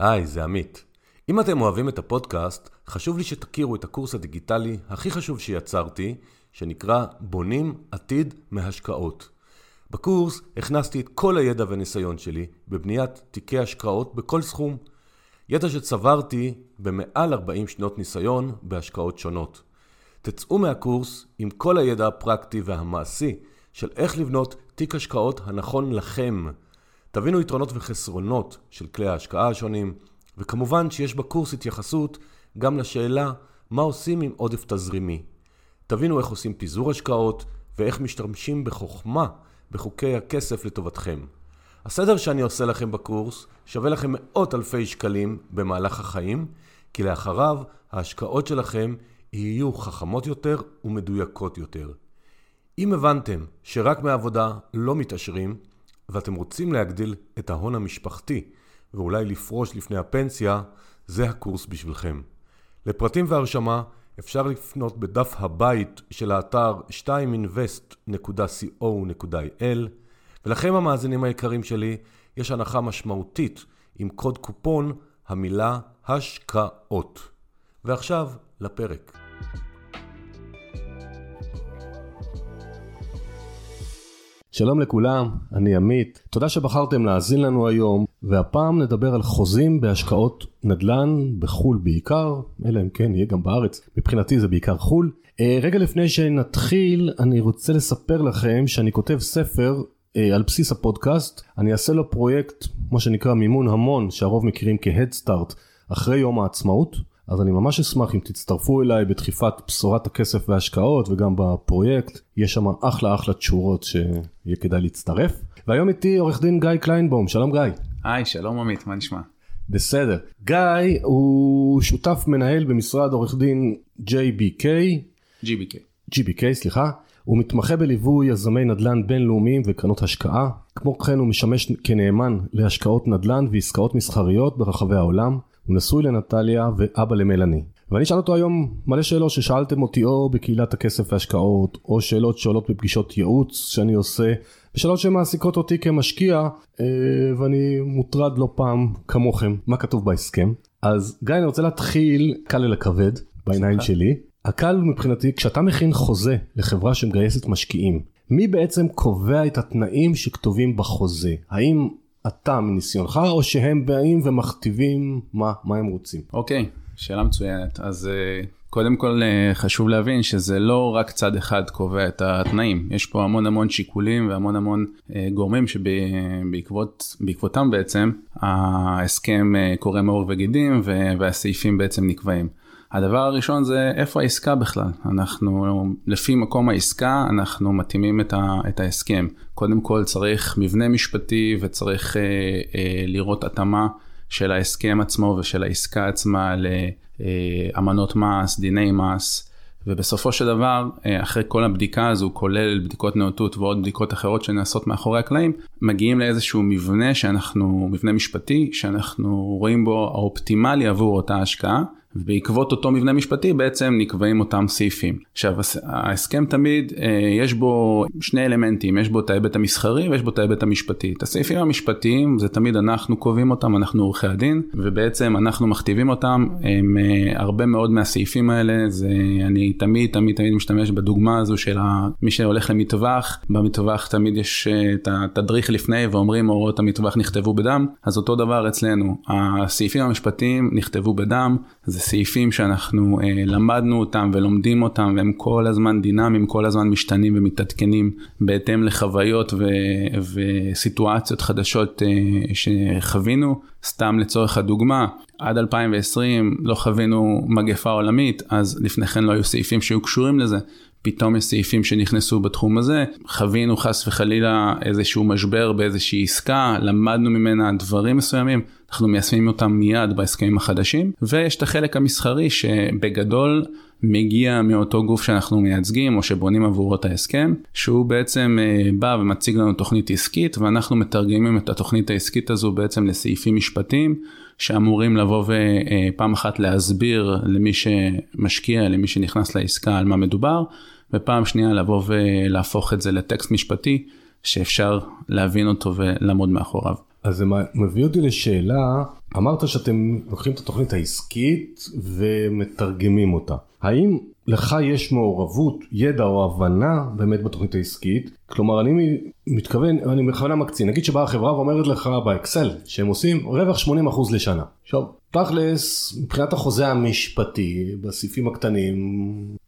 היי, זה עמית. אם אתם אוהבים את הפודקאסט, חשוב לי שתכירו את הקורס הדיגיטלי הכי חשוב שיצרתי, שנקרא בונים עתיד מהשקעות. בקורס הכנסתי את כל הידע והניסיון שלי בבניית תיקי השקעות בכל סכום. ידע שצברתי במעל 40 שנות ניסיון בהשקעות שונות. תצאו מהקורס עם כל הידע הפרקטי והמעשי של איך לבנות תיק השקעות הנכון לכם. תבינו יתרונות וחסרונות של כלי ההשקעה השונים, וכמובן שיש בקורס התייחסות גם לשאלה מה עושים עם עודף תזרימי. תבינו איך עושים פיזור השקעות ואיך משתמשים בחוכמה בחוקי הכסף לטובתכם. הסדר שאני עושה לכם בקורס שווה לכם מאות אלפי שקלים במהלך החיים, כי לאחריו ההשקעות שלכם יהיו חכמות יותר ומדויקות יותר. אם הבנתם שרק מעבודה לא מתעשרים, ואתם רוצים להגדיל את ההון המשפחתי ואולי לפרוש לפני הפנסיה, זה הקורס בשבילכם. לפרטים והרשמה אפשר לפנות בדף הבית של האתר 2invest.co.il ולכם המאזינים היקרים שלי, יש הנחה משמעותית עם קוד קופון המילה השקעות. ועכשיו לפרק. שלום לכולם, אני עמית. תודה שבחרתם להאזין לנו היום, והפעם נדבר על חוזים בהשקעות נדל"ן, בחו"ל בעיקר, אלא אם כן יהיה גם בארץ, מבחינתי זה בעיקר חו"ל. אה, רגע לפני שנתחיל, אני רוצה לספר לכם שאני כותב ספר אה, על בסיס הפודקאסט, אני אעשה לו פרויקט, מה שנקרא מימון המון, שהרוב מכירים Start, אחרי יום העצמאות. אז אני ממש אשמח אם תצטרפו אליי בדחיפת בשורת הכסף וההשקעות וגם בפרויקט, יש שם אחלה אחלה תשורות שיהיה כדאי להצטרף. והיום איתי עורך דין גיא קליינבום, שלום גיא. היי, שלום עמית, מה נשמע? בסדר. גיא הוא שותף מנהל במשרד עורך דין JBK. GBK. GBK, סליחה. הוא מתמחה בליווי יזמי נדל"ן בינלאומיים וקרנות השקעה. כמו כן הוא משמש כנאמן להשקעות נדל"ן ועסקאות מסחריות ברחבי העולם. הוא נשוי לנטליה ואבא למלאני. ואני אשאל אותו היום מלא שאלות ששאלתם אותי או בקהילת הכסף והשקעות, או שאלות שעולות בפגישות ייעוץ שאני עושה, ושאלות שמעסיקות אותי כמשקיע, אה, ואני מוטרד לא פעם כמוכם, מה כתוב בהסכם. אז גיא, אני רוצה להתחיל קל אל הכבד, בעיניים שלי. הקל מבחינתי, כשאתה מכין חוזה לחברה שמגייסת משקיעים, מי בעצם קובע את התנאים שכתובים בחוזה? האם אתה מניסיונך או שהם באים ומכתיבים מה, מה הם רוצים? אוקיי, שאלה מצוינת. אז uh, קודם כל uh, חשוב להבין שזה לא רק צד אחד קובע את התנאים, יש פה המון המון שיקולים והמון המון uh, גורמים שבעקבותם בעצם ההסכם uh, קורא מאור וגידים והסעיפים בעצם נקבעים. הדבר הראשון זה איפה העסקה בכלל. אנחנו, לפי מקום העסקה, אנחנו מתאימים את, ה, את ההסכם. קודם כל צריך מבנה משפטי וצריך אה, אה, לראות התאמה של ההסכם עצמו ושל העסקה עצמה לאמנות מס, דיני מס. ובסופו של דבר, אה, אחרי כל הבדיקה הזו, כולל בדיקות נאותות ועוד בדיקות אחרות שנעשות מאחורי הקלעים, מגיעים לאיזשהו מבנה שאנחנו, מבנה משפטי, שאנחנו רואים בו האופטימלי עבור אותה השקעה. ובעקבות אותו מבנה משפטי בעצם נקבעים אותם סעיפים. עכשיו ההסכם תמיד אה, יש בו שני אלמנטים, יש בו את ההיבט המסחרי ויש בו את ההיבט המשפטי. את הסעיפים המשפטיים זה תמיד אנחנו קובעים אותם, אנחנו עורכי הדין, ובעצם אנחנו מכתיבים אותם, הם, אה, הרבה מאוד מהסעיפים האלה, זה אני תמיד תמיד תמיד משתמש בדוגמה הזו של מי שהולך למטווח, במטווח תמיד יש אה, את התדריך לפני ואומרים הוראות המטווח נכתבו בדם, אז אותו דבר אצלנו, הסעיפים המשפטיים נכתבו בדם, זה סעיפים שאנחנו אה, למדנו אותם ולומדים אותם והם כל הזמן דינמיים, כל הזמן משתנים ומתעדכנים בהתאם לחוויות ו, וסיטואציות חדשות אה, שחווינו. סתם לצורך הדוגמה, עד 2020 לא חווינו מגפה עולמית, אז לפני כן לא היו סעיפים שהיו קשורים לזה. פתאום יש סעיפים שנכנסו בתחום הזה, חווינו חס וחלילה איזשהו משבר באיזושהי עסקה, למדנו ממנה דברים מסוימים, אנחנו מיישמים אותם מיד בהסכמים החדשים, ויש את החלק המסחרי שבגדול מגיע מאותו גוף שאנחנו מייצגים או שבונים עבורו את ההסכם, שהוא בעצם אה, בא ומציג לנו תוכנית עסקית ואנחנו מתרגמים את התוכנית העסקית הזו בעצם לסעיפים משפטיים שאמורים לבוא ופעם אחת להסביר למי שמשקיע, למי שנכנס לעסקה על מה מדובר, ופעם שנייה לבוא ולהפוך את זה לטקסט משפטי שאפשר להבין אותו ולעמוד מאחוריו. אז זה מביא אותי לשאלה, אמרת שאתם לוקחים את התוכנית העסקית ומתרגמים אותה. האם לך יש מעורבות, ידע או הבנה באמת בתוכנית העסקית? כלומר אני מתכוון, אני בכוונה מקצין, נגיד שבאה החברה ואומרת לך באקסל שהם עושים רווח 80% לשנה. עכשיו, תכלס, מבחינת החוזה המשפטי, בסעיפים הקטנים,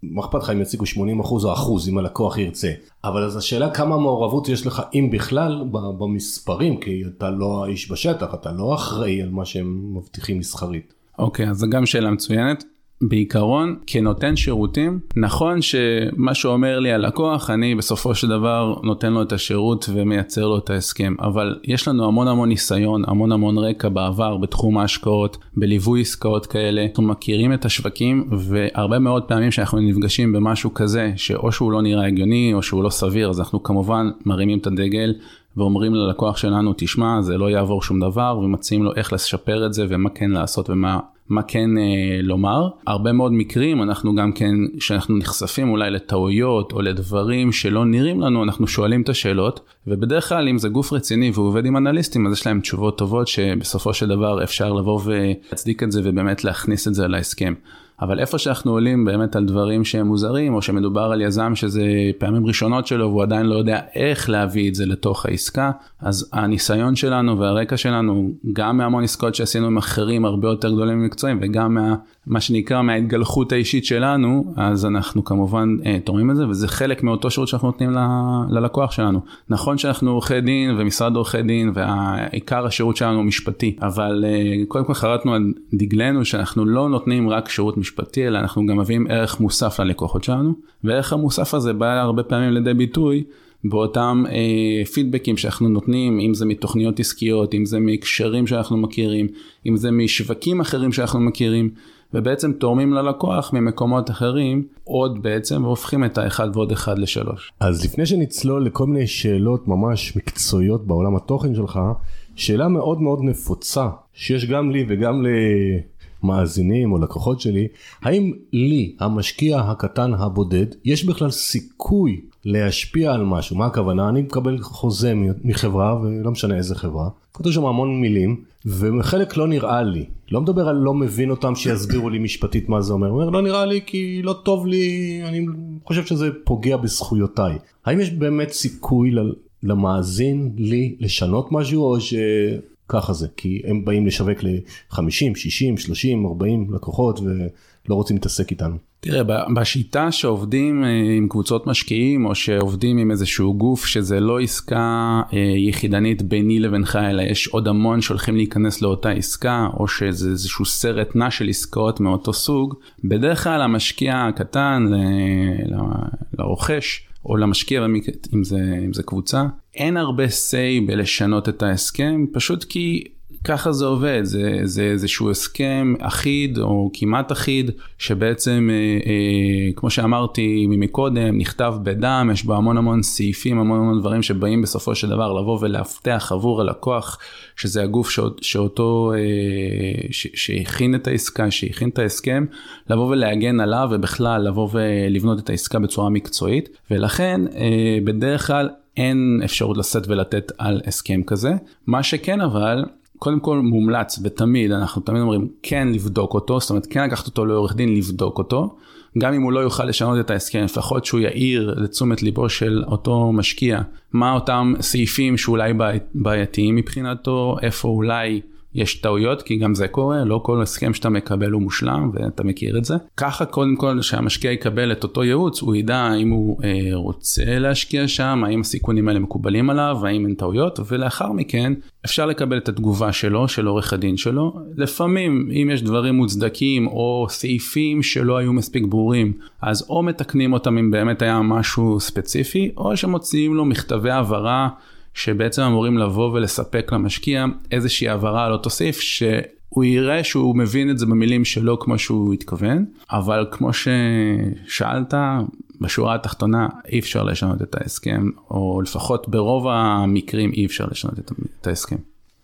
מה אכפת לך אם יציגו 80% או אחוז אם הלקוח ירצה. אבל אז השאלה כמה מעורבות יש לך, אם בכלל, במספרים, כי אתה לא האיש בשטח, אתה לא אחראי על מה שהם מבטיחים מסחרית. אוקיי, okay, אז זו גם שאלה מצוינת. בעיקרון כנותן שירותים. נכון שמה שאומר לי הלקוח אני בסופו של דבר נותן לו את השירות ומייצר לו את ההסכם אבל יש לנו המון המון ניסיון המון המון רקע בעבר בתחום ההשקעות בליווי עסקאות כאלה. אנחנו מכירים את השווקים והרבה מאוד פעמים שאנחנו נפגשים במשהו כזה שאו שהוא לא נראה הגיוני או שהוא לא סביר אז אנחנו כמובן מרימים את הדגל ואומרים ללקוח שלנו תשמע זה לא יעבור שום דבר ומציעים לו איך לשפר את זה ומה כן לעשות ומה מה כן אה, לומר. הרבה מאוד מקרים אנחנו גם כן, כשאנחנו נחשפים אולי לטעויות או לדברים שלא נראים לנו, אנחנו שואלים את השאלות, ובדרך כלל אם זה גוף רציני והוא עובד עם אנליסטים, אז יש להם תשובות טובות שבסופו של דבר אפשר לבוא ולהצדיק את זה ובאמת להכניס את זה להסכם. אבל איפה שאנחנו עולים באמת על דברים שהם מוזרים, או שמדובר על יזם שזה פעמים ראשונות שלו והוא עדיין לא יודע איך להביא את זה לתוך העסקה, אז הניסיון שלנו והרקע שלנו, גם מהמון עסקאות שעשינו עם אחרים הרבה יותר גדולים ומקצועיים, וגם מה, מה שנקרא מההתגלחות האישית שלנו, אז אנחנו כמובן אה, תורמים את זה, וזה חלק מאותו שירות שאנחנו נותנים ל, ללקוח שלנו. נכון שאנחנו עורכי דין ומשרד עורכי דין, ועיקר השירות שלנו הוא משפטי, אבל אה, קודם כל חרטנו על דגלנו שאנחנו לא נותנים רק שירות משפטי. משפטי, אלא אנחנו גם מביאים ערך מוסף ללקוחות שלנו, וערך המוסף הזה בא הרבה פעמים לידי ביטוי באותם אה, פידבקים שאנחנו נותנים, אם זה מתוכניות עסקיות, אם זה מהקשרים שאנחנו מכירים, אם זה משווקים אחרים שאנחנו מכירים, ובעצם תורמים ללקוח ממקומות אחרים עוד בעצם, והופכים את האחד ועוד אחד לשלוש. אז לפני שנצלול לכל מיני שאלות ממש מקצועיות בעולם התוכן שלך, שאלה מאוד מאוד נפוצה, שיש גם לי וגם מאזינים או לקוחות שלי, האם לי, המשקיע הקטן הבודד, יש בכלל סיכוי להשפיע על משהו? מה הכוונה? אני מקבל חוזה מחברה, ולא משנה איזה חברה, כתוב שם המון מילים, וחלק לא נראה לי. לא מדבר על לא מבין אותם שיסבירו לי משפטית מה זה אומר. אומר לא נראה לי כי לא טוב לי, אני חושב שזה פוגע בזכויותיי. האם יש באמת סיכוי למאזין לי לשנות משהו או ש... ככה זה, כי הם באים לשווק ל-50, 60, 30, 40 לקוחות ולא רוצים להתעסק איתנו. תראה, בשיטה שעובדים אה, עם קבוצות משקיעים או שעובדים עם איזשהו גוף שזה לא עסקה אה, יחידנית ביני לבינך, אלא יש עוד המון שהולכים להיכנס לאותה עסקה, או שזה איזשהו סרט נע של עסקאות מאותו סוג, בדרך כלל המשקיע הקטן לרוכש, או למשקיע, אם זה, אם זה קבוצה, אין הרבה say בלשנות את ההסכם, פשוט כי ככה זה עובד, זה, זה איזשהו הסכם אחיד או כמעט אחיד, שבעצם, אה, אה, כמו שאמרתי מקודם, נכתב בדם, יש בו המון המון סעיפים, המון המון דברים שבאים בסופו של דבר לבוא ולהבטח עבור הלקוח, שזה הגוף שאות, שאותו, אה, שהכין את העסקה, שהכין את ההסכם, לבוא ולהגן עליו ובכלל לבוא ולבנות את העסקה בצורה מקצועית, ולכן אה, בדרך כלל אין אפשרות לשאת ולתת על הסכם כזה. מה שכן אבל, קודם כל מומלץ ותמיד אנחנו תמיד אומרים כן לבדוק אותו זאת אומרת כן לקחת אותו לעורך דין לבדוק אותו גם אם הוא לא יוכל לשנות את ההסכם לפחות שהוא יאיר לתשומת ליבו של אותו משקיע מה אותם סעיפים שאולי בעייתיים מבחינתו איפה אולי יש טעויות כי גם זה קורה לא כל הסכם שאתה מקבל הוא מושלם ואתה מכיר את זה ככה קודם כל שהמשקיע יקבל את אותו ייעוץ הוא ידע האם הוא אה, רוצה להשקיע שם האם הסיכונים האלה מקובלים עליו האם אין טעויות ולאחר מכן אפשר לקבל את התגובה שלו של עורך הדין שלו לפעמים אם יש דברים מוצדקים או סעיפים שלא היו מספיק ברורים אז או מתקנים אותם אם באמת היה משהו ספציפי או שמוציאים לו מכתבי הבהרה. שבעצם אמורים לבוא ולספק למשקיע איזושהי הבהרה על אותו סעיף שהוא יראה שהוא מבין את זה במילים שלו כמו שהוא התכוון, אבל כמו ששאלת, בשורה התחתונה אי אפשר לשנות את ההסכם, או לפחות ברוב המקרים אי אפשר לשנות את ההסכם.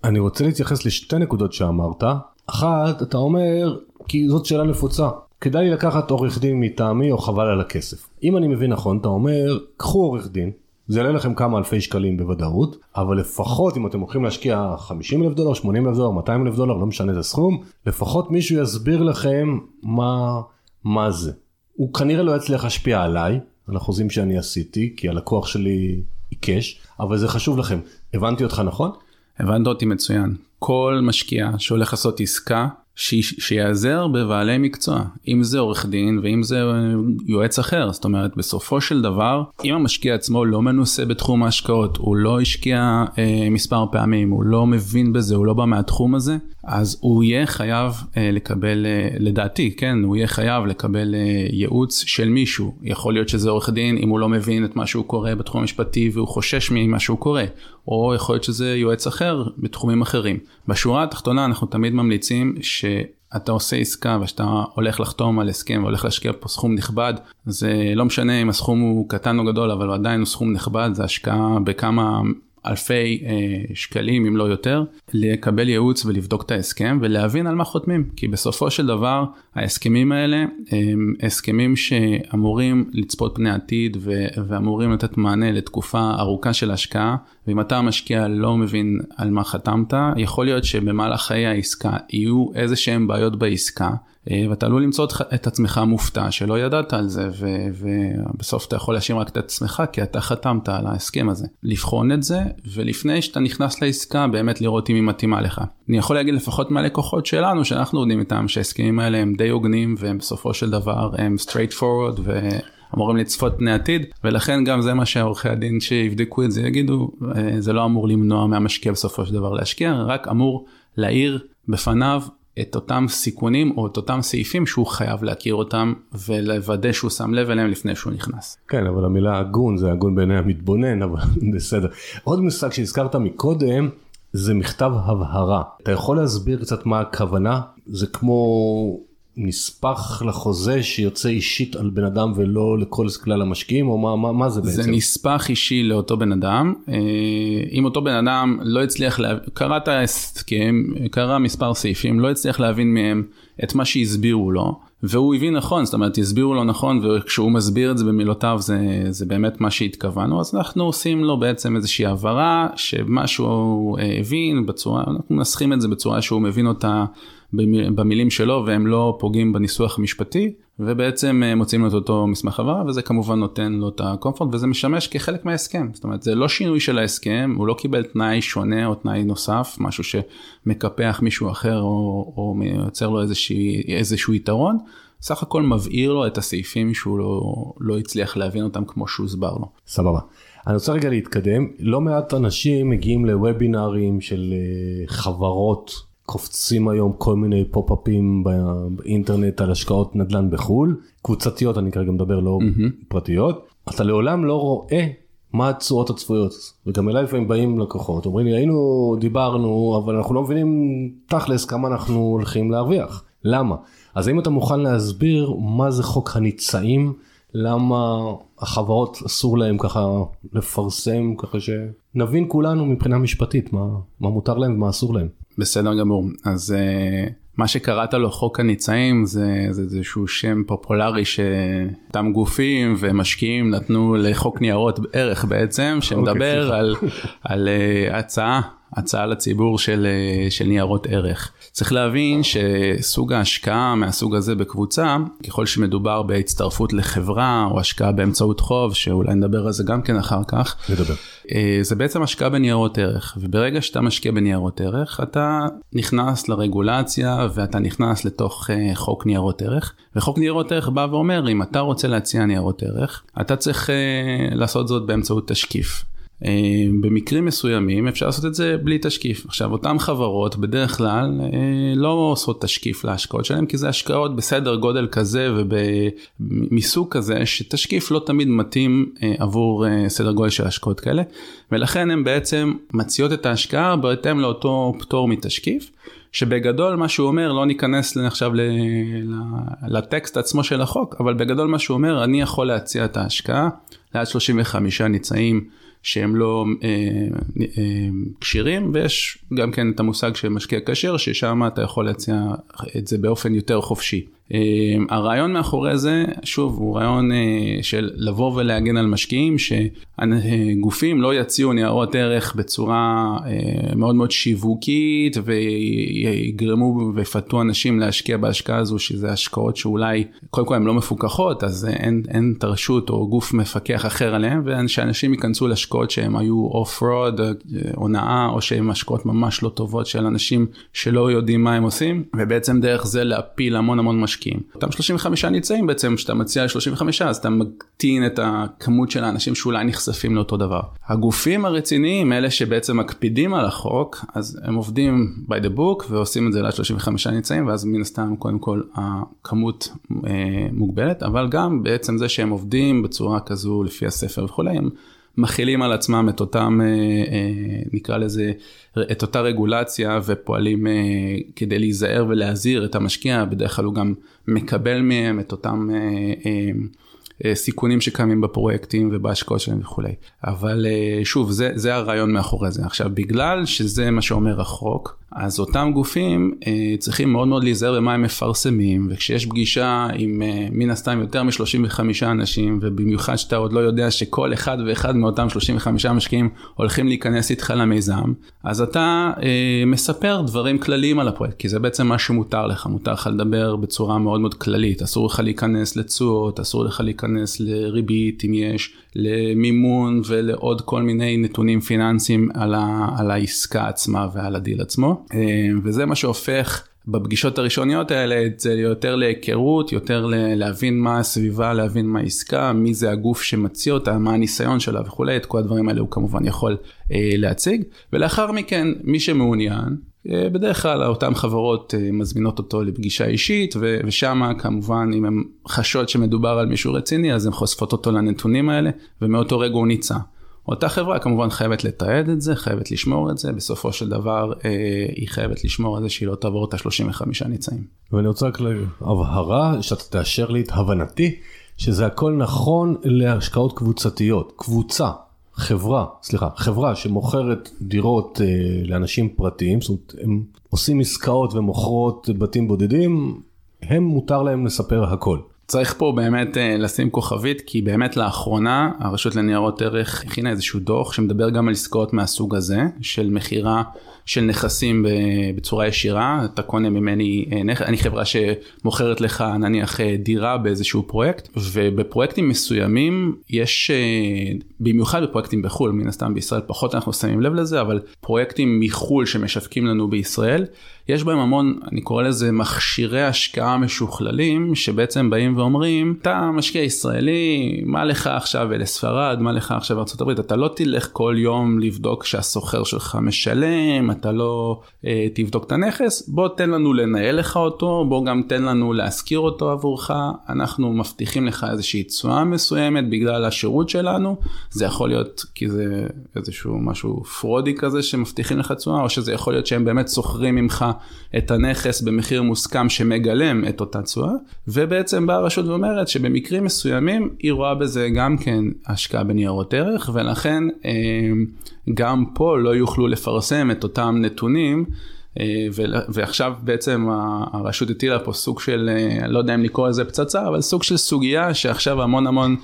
אני רוצה להתייחס לשתי נקודות שאמרת. אחת, אתה אומר, כי זאת שאלה נפוצה. כדאי לקחת עורך דין מטעמי או חבל על הכסף. אם אני מבין נכון, אתה אומר, קחו עורך דין, זה יעלה לכם כמה אלפי שקלים בוודאות, אבל לפחות אם אתם הולכים להשקיע 50 אלף דולר, 80 אלף דולר, 200 אלף דולר, לא משנה איזה סכום, לפחות מישהו יסביר לכם מה, מה זה. הוא כנראה לא יצליח להשפיע עליי, על החוזים שאני עשיתי, כי הלקוח שלי עיקש, אבל זה חשוב לכם. הבנתי אותך נכון? הבנת אותי מצוין. כל משקיע שהולך לעשות עסקה, שיעזר בבעלי מקצוע, אם זה עורך דין ואם זה יועץ אחר, זאת אומרת בסופו של דבר, אם המשקיע עצמו לא מנוסה בתחום ההשקעות, הוא לא השקיע אה, מספר פעמים, הוא לא מבין בזה, הוא לא בא מהתחום הזה, אז הוא יהיה חייב אה, לקבל, אה, לדעתי, כן, הוא יהיה חייב לקבל אה, ייעוץ של מישהו. יכול להיות שזה עורך דין אם הוא לא מבין את מה שהוא קורא בתחום המשפטי והוא חושש ממה שהוא קורא, או יכול להיות שזה יועץ אחר בתחומים אחרים. בשורה התחתונה אנחנו תמיד ממליצים שאתה עושה עסקה ושאתה הולך לחתום על הסכם והולך להשקיע פה סכום נכבד, זה לא משנה אם הסכום הוא קטן או גדול, אבל הוא עדיין הוא סכום נכבד, זה השקעה בכמה אלפי אה, שקלים אם לא יותר, לקבל ייעוץ ולבדוק את ההסכם ולהבין על מה חותמים. כי בסופו של דבר ההסכמים האלה הם הסכמים שאמורים לצפות פני עתיד ו- ואמורים לתת מענה לתקופה ארוכה של השקעה, ואם אתה המשקיע לא מבין על מה חתמת, יכול להיות שבמהלך חיי העסקה יהיו איזה שהם בעיות בעסקה. אה, ואתה עלול למצוא את עצמך מופתע שלא ידעת על זה ובסוף אתה יכול להשאיר רק את עצמך כי אתה חתמת על ההסכם הזה. לבחון את זה ולפני שאתה נכנס לעסקה באמת לראות אם היא מתאימה לך. אני יכול להגיד לפחות מהלקוחות שלנו שאנחנו עובדים איתם שההסכמים האלה הם די הוגנים והם בסופו של דבר הם straight forward ו... אמורים לצפות פני עתיד ולכן גם זה מה שעורכי הדין שיבדקו את זה יגידו אה, זה לא אמור למנוע מהמשקיע בסופו של דבר להשקיע רק אמור להאיר בפניו את אותם סיכונים או את אותם סעיפים שהוא חייב להכיר אותם ולוודא שהוא שם לב אליהם לפני שהוא נכנס. כן אבל המילה הגון זה הגון בעיני המתבונן אבל בסדר. עוד מושג שהזכרת מקודם זה מכתב הבהרה. אתה יכול להסביר קצת מה הכוונה? זה כמו נספח לחוזה שיוצא אישית על בן אדם ולא לכל כלל המשקיעים או מה, מה, מה זה בעצם? זה נספח אישי לאותו בן אדם. אה, אם אותו בן אדם לא הצליח, לה... קרא את ההסכם, קרא מספר סעיפים, לא הצליח להבין מהם את מה שהסבירו לו. והוא הבין נכון, זאת אומרת הסבירו לו נכון וכשהוא מסביר את זה במילותיו זה, זה באמת מה שהתכוונו, אז אנחנו עושים לו בעצם איזושהי הבהרה שמה שהוא אה, הבין בצורה, אנחנו מנסחים את זה בצורה שהוא מבין אותה במילים שלו והם לא פוגעים בניסוח המשפטי ובעצם אה, מוצאים את אותו מסמך הבהרה וזה כמובן נותן לו את הקומפורט וזה משמש כחלק מההסכם זאת אומרת זה לא שינוי של ההסכם הוא לא קיבל תנאי שונה או תנאי נוסף משהו שמקפח מישהו אחר או, או מייצר לו איזושהי, איזשהו יתרון. סך הכל מבהיר לו את הסעיפים שהוא לא, לא הצליח להבין אותם כמו שהוסבר לו. סבבה. אני רוצה רגע להתקדם לא מעט אנשים מגיעים לוובינארים של אה, חברות קופצים היום כל מיני פופ-אפים באינטרנט על השקעות נדל"ן בחו"ל, קבוצתיות אני כרגע מדבר לא mm-hmm. פרטיות, אתה לעולם לא רואה מה התשואות הצפויות. וגם אליי לפעמים באים לקוחות אומרים לי היינו דיברנו אבל אנחנו לא מבינים תכלס כמה אנחנו הולכים להרוויח. למה? אז האם אתה מוכן להסביר מה זה חוק הניצאים? למה החברות אסור להם ככה לפרסם ככה שנבין כולנו מבחינה משפטית מה, מה מותר להם ומה אסור להם. בסדר גמור. אז uh, מה שקראת לו חוק הניצאים זה, זה איזשהו שם פופולרי שאותם גופים ומשקיעים נתנו לחוק ניירות ערך בעצם שמדבר okay, על, על uh, הצעה הצעה לציבור של, uh, של ניירות ערך. צריך להבין שסוג ההשקעה מהסוג הזה בקבוצה, ככל שמדובר בהצטרפות לחברה או השקעה באמצעות חוב, שאולי נדבר על זה גם כן אחר כך, נדבר. אה, זה בעצם השקעה בניירות ערך, וברגע שאתה משקיע בניירות ערך, אתה נכנס לרגולציה ואתה נכנס לתוך אה, חוק ניירות ערך, וחוק ניירות ערך בא ואומר, אם אתה רוצה להציע ניירות ערך, אתה צריך אה, לעשות זאת באמצעות תשקיף. אה, במקרים מסוימים אפשר לעשות את זה בלי תשקיף. עכשיו אותן חברות בדרך כלל אה, לא עושות תשקיף להשקעות שלהם כי זה השקעות בסדר גודל כזה ומסוג כזה שתשקיף לא תמיד מתאים אה, עבור סדר גודל של השקעות כאלה ולכן הן בעצם מציעות את ההשקעה בהתאם לאותו פטור מתשקיף. שבגדול מה שהוא אומר לא ניכנס עכשיו לטקסט עצמו של החוק אבל בגדול מה שהוא אומר אני יכול להציע את ההשקעה לעד 35 ניצאים שהם לא אה, אה, כשירים ויש גם כן את המושג של משקיע כשר ששם אתה יכול להציע את זה באופן יותר חופשי. הרעיון מאחורי זה, שוב, הוא רעיון של לבוא ולהגן על משקיעים, שגופים לא יציעו ניירות ערך בצורה מאוד מאוד שיווקית ויגרמו ויפתו אנשים להשקיע בהשקעה הזו, שזה השקעות שאולי, קודם כל הן לא מפוקחות, אז אין, אין את הרשות או גוף מפקח אחר עליהן, ושאנשים ייכנסו להשקעות שהן היו אוף רוד, הונאה, או שהן השקעות ממש לא טובות של אנשים שלא יודעים מה הם עושים, ובעצם דרך זה להפיל המון המון משקיעים. אותם 35 נמצאים בעצם, כשאתה מציע ל-35, אז אתה מקטין את הכמות של האנשים שאולי נחשפים לאותו דבר. הגופים הרציניים, אלה שבעצם מקפידים על החוק, אז הם עובדים by the book ועושים את זה ל-35 נמצאים, ואז מן הסתם קודם כל הכמות אה, מוגבלת, אבל גם בעצם זה שהם עובדים בצורה כזו לפי הספר וכולי, הם מכילים על עצמם את אותם, אה, אה, נקרא לזה, את אותה רגולציה ופועלים אה, כדי להיזהר ולהזהיר את המשקיע, בדרך כלל הוא גם מקבל מהם את אותם סיכונים שקיימים בפרויקטים ובהשקעות שלהם וכולי. אבל שוב, זה, זה הרעיון מאחורי זה. עכשיו, בגלל שזה מה שאומר החוק, אז אותם גופים אה, צריכים מאוד מאוד להיזהר במה הם מפרסמים, וכשיש פגישה עם אה, מן הסתם יותר מ-35 אנשים, ובמיוחד שאתה עוד לא יודע שכל אחד ואחד מאותם 35 משקיעים הולכים להיכנס איתך למיזם, אז אתה אה, מספר דברים כלליים על הפרויקט, כי זה בעצם מה שמותר לך, מותר לך לדבר בצורה מאוד מאוד כללית, אסור לך להיכנס לתשואות, אסור לך להיכנס לריבית אם יש, למימון ולעוד כל מיני נתונים פיננסיים על, ה, על העסקה עצמה ועל הדיל עצמו. אה, וזה מה שהופך בפגישות הראשוניות האלה את זה יותר להיכרות, יותר להבין מה הסביבה, להבין מה העסקה, מי זה הגוף שמציע אותה, מה הניסיון שלה וכולי, את כל הדברים האלה הוא כמובן יכול אה, להציג. ולאחר מכן, מי שמעוניין, בדרך כלל אותן חברות אה, מזמינות אותו לפגישה אישית ושם כמובן אם הם חשות שמדובר על מישהו רציני אז הן חושפות אותו לנתונים האלה ומאותו רגע הוא ניצע. אותה חברה כמובן חייבת לתעד את זה, חייבת לשמור את זה, בסופו של דבר אה, היא חייבת לשמור על זה שהיא לא תעבור את ה-35 ניצאים. ואני רוצה רק להבהרה, שאתה תאשר לי את הבנתי, שזה הכל נכון להשקעות קבוצתיות. קבוצה, חברה, סליחה, חברה שמוכרת דירות אה, לאנשים פרטיים, זאת אומרת, הם עושים עסקאות ומוכרות בתים בודדים, הם מותר להם לספר הכל. צריך פה באמת uh, לשים כוכבית, כי באמת לאחרונה הרשות לניירות ערך הכינה איזשהו דוח שמדבר גם על עסקאות מהסוג הזה, של מכירה של נכסים בצורה ישירה, אתה קונה ממני, אה, אני חברה שמוכרת לך נניח אה, דירה באיזשהו פרויקט, ובפרויקטים מסוימים יש, במיוחד בפרויקטים בחו"ל, מן הסתם בישראל פחות אנחנו שמים לב לזה, אבל פרויקטים מחו"ל שמשווקים לנו בישראל, יש בהם המון, אני קורא לזה מכשירי השקעה משוכללים, שבעצם באים ואומרים, אתה משקיע ישראלי, מה לך עכשיו לספרד, מה לך עכשיו לארה"ב, אתה לא תלך כל יום לבדוק שהסוחר שלך משלם, אתה לא אה, תבדוק את הנכס, בוא תן לנו לנהל לך אותו, בוא גם תן לנו להשכיר אותו עבורך, אנחנו מבטיחים לך איזושהי תשואה מסוימת בגלל השירות שלנו, זה יכול להיות כי זה איזשהו משהו פרודי כזה שמבטיחים לך תשואה, או שזה יכול להיות שהם באמת שוכרים ממך את הנכס במחיר מוסכם שמגלם את אותה תשואה, ובעצם באה הרשות ואומרת שבמקרים מסוימים היא רואה בזה גם כן השקעה בניירות ערך, ולכן אה, גם פה לא יוכלו לפרסם את אותם נתונים. אה, ועכשיו בעצם הרשות הטילה פה סוג של, אה, לא יודע אם לקרוא לזה פצצה, אבל סוג של סוגיה שעכשיו המון המון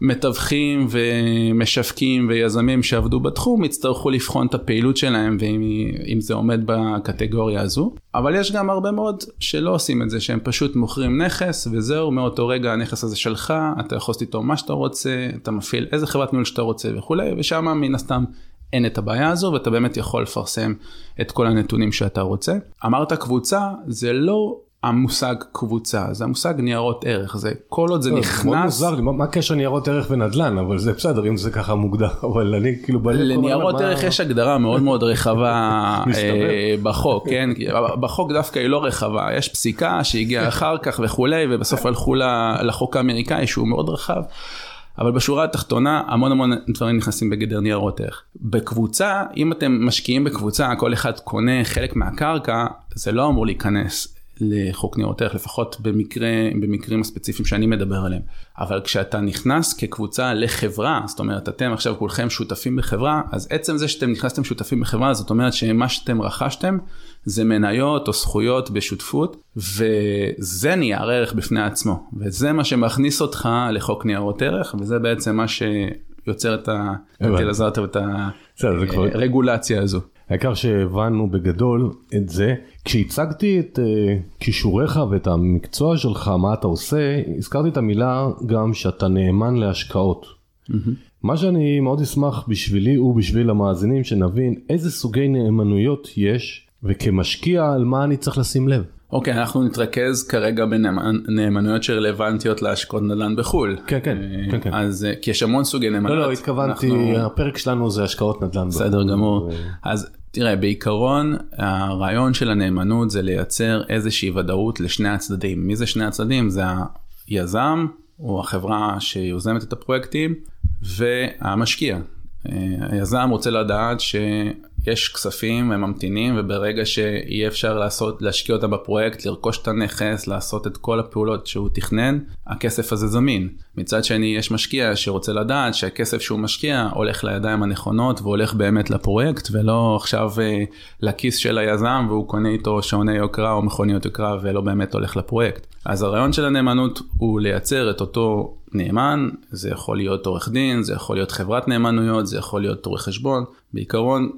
מתווכים ומשווקים ויזמים שעבדו בתחום יצטרכו לבחון את הפעילות שלהם ואם זה עומד בקטגוריה הזו. אבל יש גם הרבה מאוד שלא עושים את זה, שהם פשוט מוכרים נכס וזהו, מאותו רגע הנכס הזה שלך, אתה יכול לעשות איתו מה שאתה רוצה, אתה מפעיל איזה חברת ניהול שאתה רוצה וכולי, ושם מן הסתם אין את הבעיה הזו ואתה באמת יכול לפרסם את כל הנתונים שאתה רוצה. אמרת קבוצה, זה לא המושג קבוצה, זה המושג ניירות ערך, זה כל עוד זה נכנס... מאוד מוזר לי, מה הקשר ניירות ערך ונדל"ן, אבל זה בסדר אם זה ככה מוגדר, אבל אני כאילו בלב... לניירות ערך יש הגדרה מאוד מאוד רחבה אה, בחוק, כן? בחוק דווקא היא לא רחבה, יש פסיקה שהגיעה אחר כך וכולי, ובסוף הלכו לחוק האמריקאי שהוא מאוד רחב. אבל בשורה התחתונה המון המון דברים נכנסים בגדר ניירות ערך. בקבוצה, אם אתם משקיעים בקבוצה, כל אחד קונה חלק מהקרקע, זה לא אמור להיכנס לחוק ניירות ערך, לפחות במקרה, במקרים הספציפיים שאני מדבר עליהם. אבל כשאתה נכנס כקבוצה לחברה, זאת אומרת, אתם עכשיו כולכם שותפים בחברה, אז עצם זה שאתם נכנסתם שותפים בחברה, זאת אומרת שמה שאתם רכשתם זה מניות או זכויות בשותפות, וזה נייר ערך בפני עצמו, וזה מה שמכניס אותך לחוק ניירות ערך, וזה בעצם מה שיוצר את הרגולציה הזו. העיקר שהבנו בגדול את זה. כשהצגתי את uh, כישוריך ואת המקצוע שלך, מה אתה עושה, הזכרתי את המילה גם שאתה נאמן להשקעות. Mm-hmm. מה שאני מאוד אשמח בשבילי ובשביל המאזינים שנבין איזה סוגי נאמנויות יש וכמשקיע על מה אני צריך לשים לב. אוקיי, okay, אנחנו נתרכז כרגע בנאמנויות שרלוונטיות להשקעות נדל"ן בחו"ל. כן, כן, uh, כן, כן. אז uh, כי יש המון סוגי נאמנויות. לא, לא, התכוונתי, אנחנו... הפרק שלנו זה השקעות נדל"ן בחו"ל. בסדר גמור. ו... אז תראה, בעיקרון הרעיון של הנאמנות זה לייצר איזושהי ודאות לשני הצדדים. מי זה שני הצדדים? זה היזם או החברה שיוזמת את הפרויקטים והמשקיע. אה, היזם רוצה לדעת ש... יש כספים, הם ממתינים, וברגע שיהיה אפשר לעשות, להשקיע אותם בפרויקט, לרכוש את הנכס, לעשות את כל הפעולות שהוא תכנן, הכסף הזה זמין. מצד שני, יש משקיע שרוצה לדעת שהכסף שהוא משקיע הולך לידיים הנכונות והולך באמת לפרויקט, ולא עכשיו אה, לכיס של היזם והוא קונה איתו שעוני יוקרה או מכוניות יוקרה ולא באמת הולך לפרויקט. אז הרעיון של הנאמנות הוא לייצר את אותו נאמן, זה יכול להיות עורך דין, זה יכול להיות חברת נאמנויות, זה יכול להיות עורך חשבון. בעיקרון,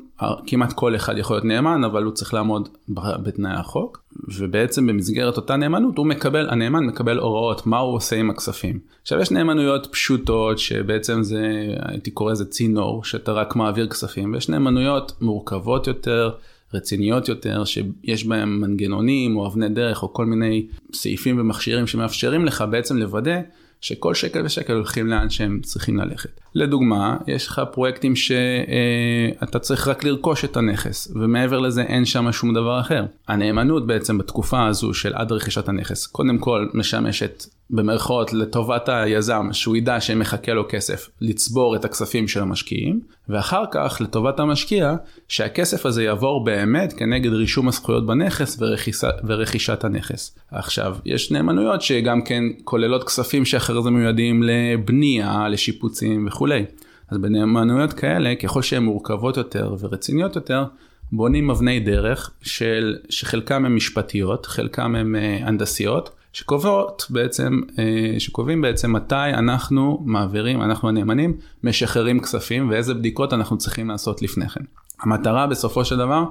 כמעט כל אחד יכול להיות נאמן, אבל הוא צריך לעמוד בתנאי החוק, ובעצם במסגרת אותה נאמנות, הוא מקבל, הנאמן מקבל הוראות מה הוא עושה עם הכספים. עכשיו יש נאמנויות פשוטות, שבעצם זה, הייתי קורא לזה צינור, שאתה רק מעביר כספים, ויש נאמנויות מורכבות יותר. רציניות יותר, שיש בהן מנגנונים או אבני דרך או כל מיני סעיפים ומכשירים שמאפשרים לך בעצם לוודא שכל שקל ושקל הולכים לאן שהם צריכים ללכת. לדוגמה, יש לך פרויקטים שאתה צריך רק לרכוש את הנכס, ומעבר לזה אין שם שום דבר אחר. הנאמנות בעצם בתקופה הזו של עד רכישת הנכס, קודם כל משמשת במרכאות לטובת היזם, שהוא ידע שמחכה לו כסף, לצבור את הכספים של המשקיעים, ואחר כך לטובת המשקיע, שהכסף הזה יעבור באמת כנגד רישום הזכויות בנכס ורכיסה, ורכישת הנכס. עכשיו, יש נאמנויות שגם כן כוללות כספים שאחרי זה מיועדים לבנייה, לשיפוצים וכולי. אז בנאמנויות כאלה, ככל שהן מורכבות יותר ורציניות יותר, בונים אבני דרך של, שחלקם הן משפטיות, חלקם הן אה, הנדסיות. שקובעות בעצם, אה, שקובעים בעצם מתי אנחנו מעבירים, אנחנו הנאמנים, משחררים כספים ואיזה בדיקות אנחנו צריכים לעשות לפני כן. המטרה בסופו של דבר,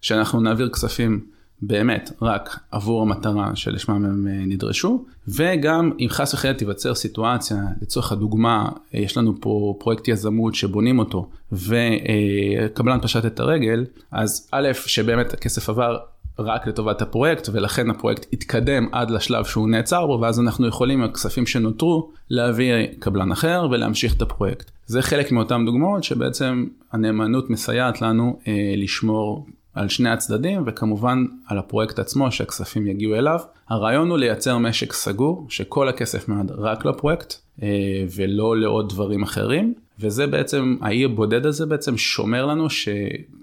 שאנחנו נעביר כספים באמת רק עבור המטרה שלשמם הם אה, נדרשו, וגם אם חס וחלילה תיווצר סיטואציה, לצורך הדוגמה, אה, יש לנו פה פרויקט יזמות שבונים אותו, וקבלן פשט את הרגל, אז א', שבאמת הכסף עבר רק לטובת הפרויקט ולכן הפרויקט יתקדם עד לשלב שהוא נעצר בו ואז אנחנו יכולים עם הכספים שנותרו להביא קבלן אחר ולהמשיך את הפרויקט. זה חלק מאותן דוגמאות שבעצם הנאמנות מסייעת לנו אה, לשמור על שני הצדדים וכמובן על הפרויקט עצמו שהכספים יגיעו אליו. הרעיון הוא לייצר משק סגור שכל הכסף מיועד רק לפרויקט אה, ולא לעוד דברים אחרים וזה בעצם האי הבודד הזה בעצם שומר לנו ש...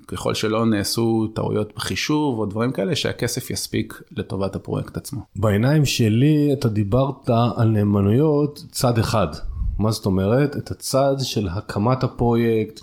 ככל שלא נעשו טעויות בחישוב או דברים כאלה, שהכסף יספיק לטובת הפרויקט עצמו. בעיניים שלי אתה דיברת על נאמנויות צד אחד. מה זאת אומרת? את הצד של הקמת הפרויקט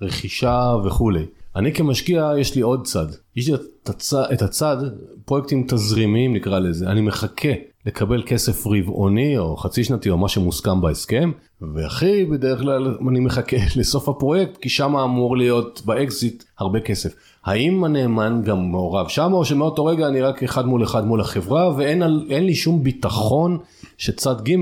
ורכישה וכולי. אני כמשקיע יש לי עוד צד. יש לי את הצד, את הצד פרויקטים תזרימיים נקרא לזה. אני מחכה לקבל כסף רבעוני או חצי שנתי או מה שמוסכם בהסכם, והכי בדרך כלל אני מחכה לסוף הפרויקט כי שם אמור להיות באקזיט הרבה כסף. האם הנאמן גם מעורב שם או שמאותו רגע אני רק אחד מול אחד מול החברה ואין לי שום ביטחון שצד ג'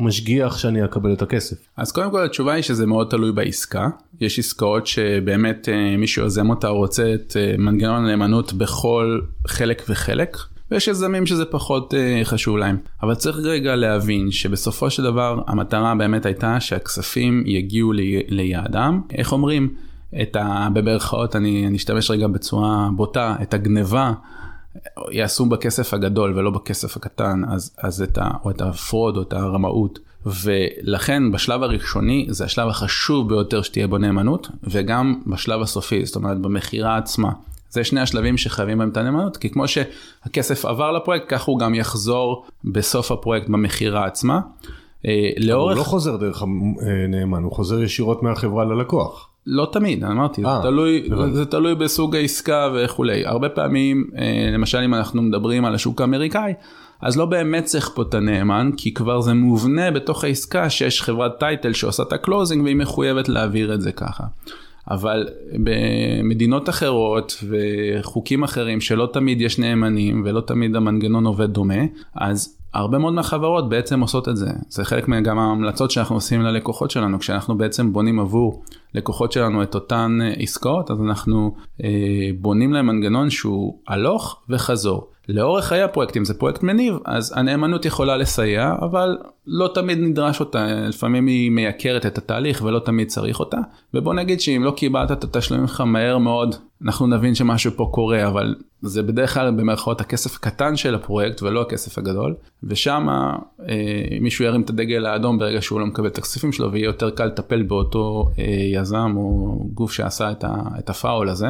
משגיח שאני אקבל את הכסף? אז קודם כל התשובה היא שזה מאוד תלוי בעסקה. יש עסקאות שבאמת אה, מי שיוזם אותה רוצה את אה, מנגנון הנאמנות בכל חלק וחלק. ויש יזמים שזה פחות uh, חשוב להם. אבל צריך רגע להבין שבסופו של דבר המטרה באמת הייתה שהכספים יגיעו לי, ליעדם. איך אומרים? את ה... במרכאות אני, אני אשתמש רגע בצורה בוטה, את הגניבה. יעשו בכסף הגדול ולא בכסף הקטן, אז, אז את ה, או את הפרוד או את הרמאות. ולכן בשלב הראשוני זה השלב החשוב ביותר שתהיה בו נאמנות, וגם בשלב הסופי, זאת אומרת במכירה עצמה. זה שני השלבים שחייבים בהם את הנאמנות, כי כמו שהכסף עבר לפרויקט, כך הוא גם יחזור בסוף הפרויקט במכירה עצמה. אה, לאורך... הוא לא חוזר דרך הנאמן, הוא חוזר ישירות מהחברה ללקוח. לא תמיד, אמרתי, 아, זה, אה, תלוי, זה תלוי בסוג העסקה וכולי. הרבה פעמים, אה, למשל אם אנחנו מדברים על השוק האמריקאי, אז לא באמת צריך פה את הנאמן, כי כבר זה מובנה בתוך העסקה שיש חברת title שעושה את ה closing והיא מחויבת להעביר את זה ככה. אבל במדינות אחרות וחוקים אחרים שלא תמיד יש נאמנים ולא תמיד המנגנון עובד דומה, אז הרבה מאוד מהחברות בעצם עושות את זה. זה חלק גם מההמלצות שאנחנו עושים ללקוחות שלנו, כשאנחנו בעצם בונים עבור לקוחות שלנו את אותן אה, עסקאות, אז אנחנו אה, בונים להם מנגנון שהוא הלוך וחזור. לאורך חיי הפרויקטים זה פרויקט מניב, אז הנאמנות יכולה לסייע, אבל לא תמיד נדרש אותה, לפעמים היא מייקרת את התהליך ולא תמיד צריך אותה. ובוא נגיד שאם לא קיבלת את התשלומים שלך מהר מאוד, אנחנו נבין שמשהו פה קורה, אבל זה בדרך כלל במרכאות הכסף הקטן של הפרויקט ולא הכסף הגדול, ושם אה, מישהו ירים את הדגל האדום ברגע שהוא לא מקבל את הכספים שלו, ויהיה יותר קל לטפל באותו אה, יזם או גוף שעשה את, ה, את הפאול הזה.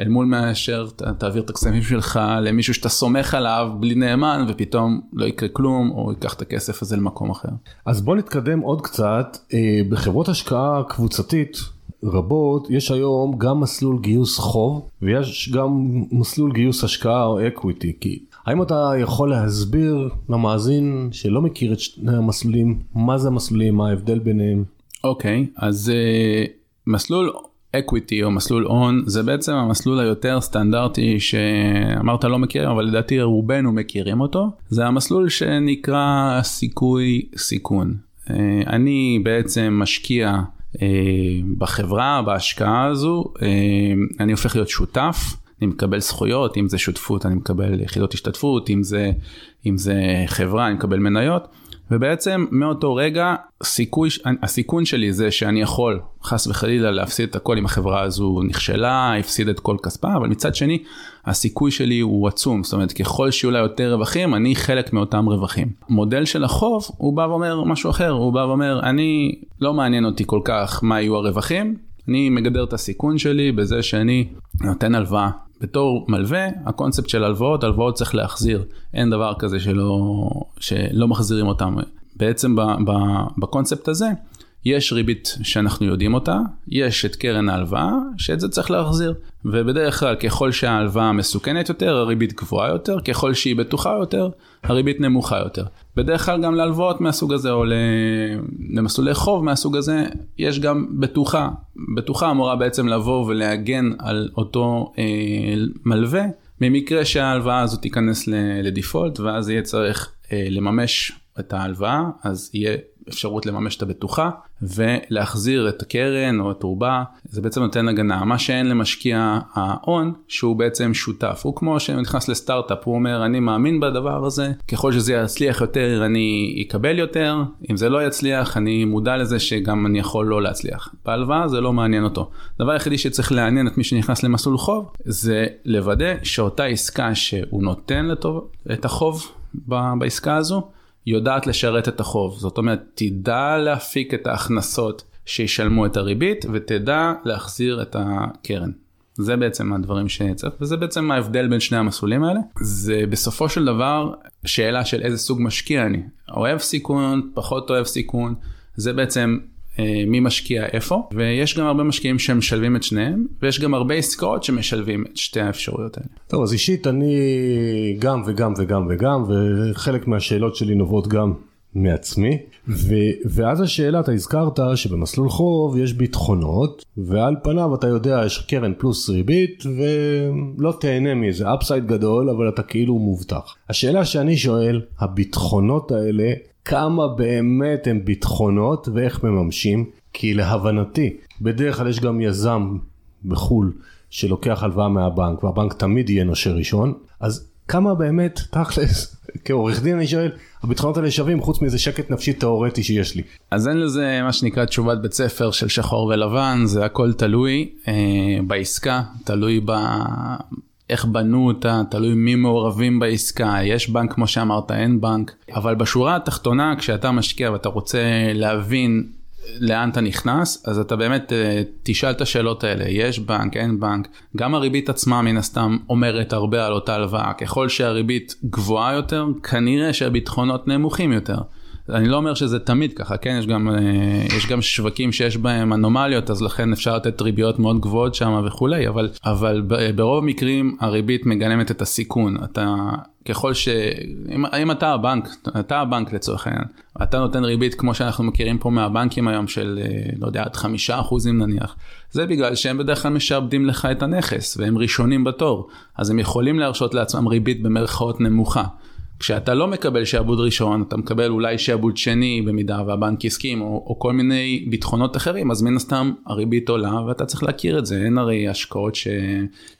אל מול מאשר תעביר את הכספים שלך למישהו שאתה סומך עליו בלי נאמן ופתאום לא יקרה כלום או ייקח את הכסף הזה למקום אחר. אז בוא נתקדם עוד קצת אה, בחברות השקעה קבוצתית רבות יש היום גם מסלול גיוס חוב ויש גם מסלול גיוס השקעה או equity כי האם אתה יכול להסביר למאזין שלא מכיר את שני המסלולים מה זה המסלולים מה ההבדל ביניהם. אוקיי okay, אז אה, מסלול equity או מסלול הון זה בעצם המסלול היותר סטנדרטי שאמרת לא מכירים אבל לדעתי רובנו מכירים אותו זה המסלול שנקרא סיכוי סיכון. אה, אני בעצם משקיע אה, בחברה בהשקעה הזו אה, אני הופך להיות שותף. אני מקבל זכויות, אם זה שותפות אני מקבל יחידות השתתפות, אם זה, אם זה חברה אני מקבל מניות, ובעצם מאותו רגע סיכוי, הסיכון שלי זה שאני יכול חס וחלילה להפסיד את הכל אם החברה הזו נכשלה, הפסיד את כל כספה, אבל מצד שני הסיכוי שלי הוא עצום, זאת אומרת ככל שיהיו לה יותר רווחים אני חלק מאותם רווחים. מודל של החוב הוא בא ואומר משהו אחר, הוא בא ואומר אני לא מעניין אותי כל כך מה יהיו הרווחים, אני מגדר את הסיכון שלי בזה שאני נותן הלוואה בתור מלווה, הקונספט של הלוואות, הלוואות צריך להחזיר. אין דבר כזה שלא, שלא מחזירים אותם. בעצם בקונספט הזה, יש ריבית שאנחנו יודעים אותה, יש את קרן ההלוואה, שאת זה צריך להחזיר. ובדרך כלל ככל שההלוואה מסוכנת יותר, הריבית גבוהה יותר, ככל שהיא בטוחה יותר, הריבית נמוכה יותר. בדרך כלל גם להלוואות מהסוג הזה, או למסלולי חוב מהסוג הזה, יש גם בטוחה. בטוחה אמורה בעצם לבוא ולהגן על אותו אה, מלווה, במקרה שההלוואה הזאת תיכנס לדיפולט, ואז יהיה צריך אה, לממש את ההלוואה, אז יהיה אפשרות לממש את הבטוחה ולהחזיר את הקרן או את רובה, זה בעצם נותן הגנה. מה שאין למשקיע ההון, שהוא בעצם שותף. הוא כמו שנכנס לסטארט-אפ, הוא אומר, אני מאמין בדבר הזה, ככל שזה יצליח יותר אני אקבל יותר, אם זה לא יצליח אני מודע לזה שגם אני יכול לא להצליח. בהלוואה זה לא מעניין אותו. הדבר היחידי שצריך לעניין את מי שנכנס למסלול חוב, זה לוודא שאותה עסקה שהוא נותן לטוב, את החוב בעסקה הזו, יודעת לשרת את החוב. זאת אומרת, תדע להפיק את ההכנסות שישלמו את הריבית ותדע להחזיר את הקרן. זה בעצם הדברים שצריך, וזה בעצם ההבדל בין שני המסלולים האלה. זה בסופו של דבר שאלה של איזה סוג משקיע אני. אוהב סיכון, פחות אוהב סיכון, זה בעצם מי משקיע איפה, ויש גם הרבה משקיעים שמשלבים את שניהם, ויש גם הרבה עסקאות שמשלבים את שתי האפשרויות האלה. טוב, אז אישית אני גם וגם וגם וגם, וחלק מהשאלות שלי נובעות גם מעצמי, ו, ואז השאלה, אתה הזכרת שבמסלול חוב יש ביטחונות, ועל פניו אתה יודע, יש קרן פלוס ריבית, ולא תהנה מאיזה אפסייד גדול, אבל אתה כאילו מובטח. השאלה שאני שואל, הביטחונות האלה, כמה באמת הם ביטחונות ואיך מממשים, כי להבנתי, בדרך כלל יש גם יזם בחו"ל שלוקח הלוואה מהבנק, והבנק תמיד יהיה נושה ראשון, אז כמה באמת, תכלס, כעורך דין אני שואל, הביטחונות האלה שווים חוץ מאיזה שקט נפשי תאורטי שיש לי. אז אין לזה מה שנקרא תשובת בית ספר של שחור ולבן, זה הכל תלוי אה, בעסקה, תלוי ב... איך בנו אותה, תלוי מי מעורבים בעסקה, יש בנק כמו שאמרת, אין בנק, אבל בשורה התחתונה כשאתה משקיע ואתה רוצה להבין לאן אתה נכנס, אז אתה באמת אה, תשאל את השאלות האלה, יש בנק, אין בנק, גם הריבית עצמה מן הסתם אומרת הרבה על אותה הלוואה, ככל שהריבית גבוהה יותר, כנראה שהביטחונות נמוכים יותר. אני לא אומר שזה תמיד ככה, כן, יש גם, אה, יש גם שווקים שיש בהם אנומליות, אז לכן אפשר לתת ריביות מאוד גבוהות שם וכולי, אבל, אבל ברוב המקרים הריבית מגלמת את הסיכון. אתה, ככל ש... אם, אם אתה הבנק, אתה הבנק לצורך העניין, אתה נותן ריבית כמו שאנחנו מכירים פה מהבנקים היום של, אה, לא יודע, עד חמישה אחוזים נניח, זה בגלל שהם בדרך כלל משעבדים לך את הנכס, והם ראשונים בתור, אז הם יכולים להרשות לעצמם ריבית במרכאות נמוכה. כשאתה לא מקבל שעבוד ראשון, אתה מקבל אולי שעבוד שני במידה והבנק הסכים, או, או כל מיני ביטחונות אחרים, אז מן הסתם הריבית עולה ואתה צריך להכיר את זה, אין הרי השקעות ש...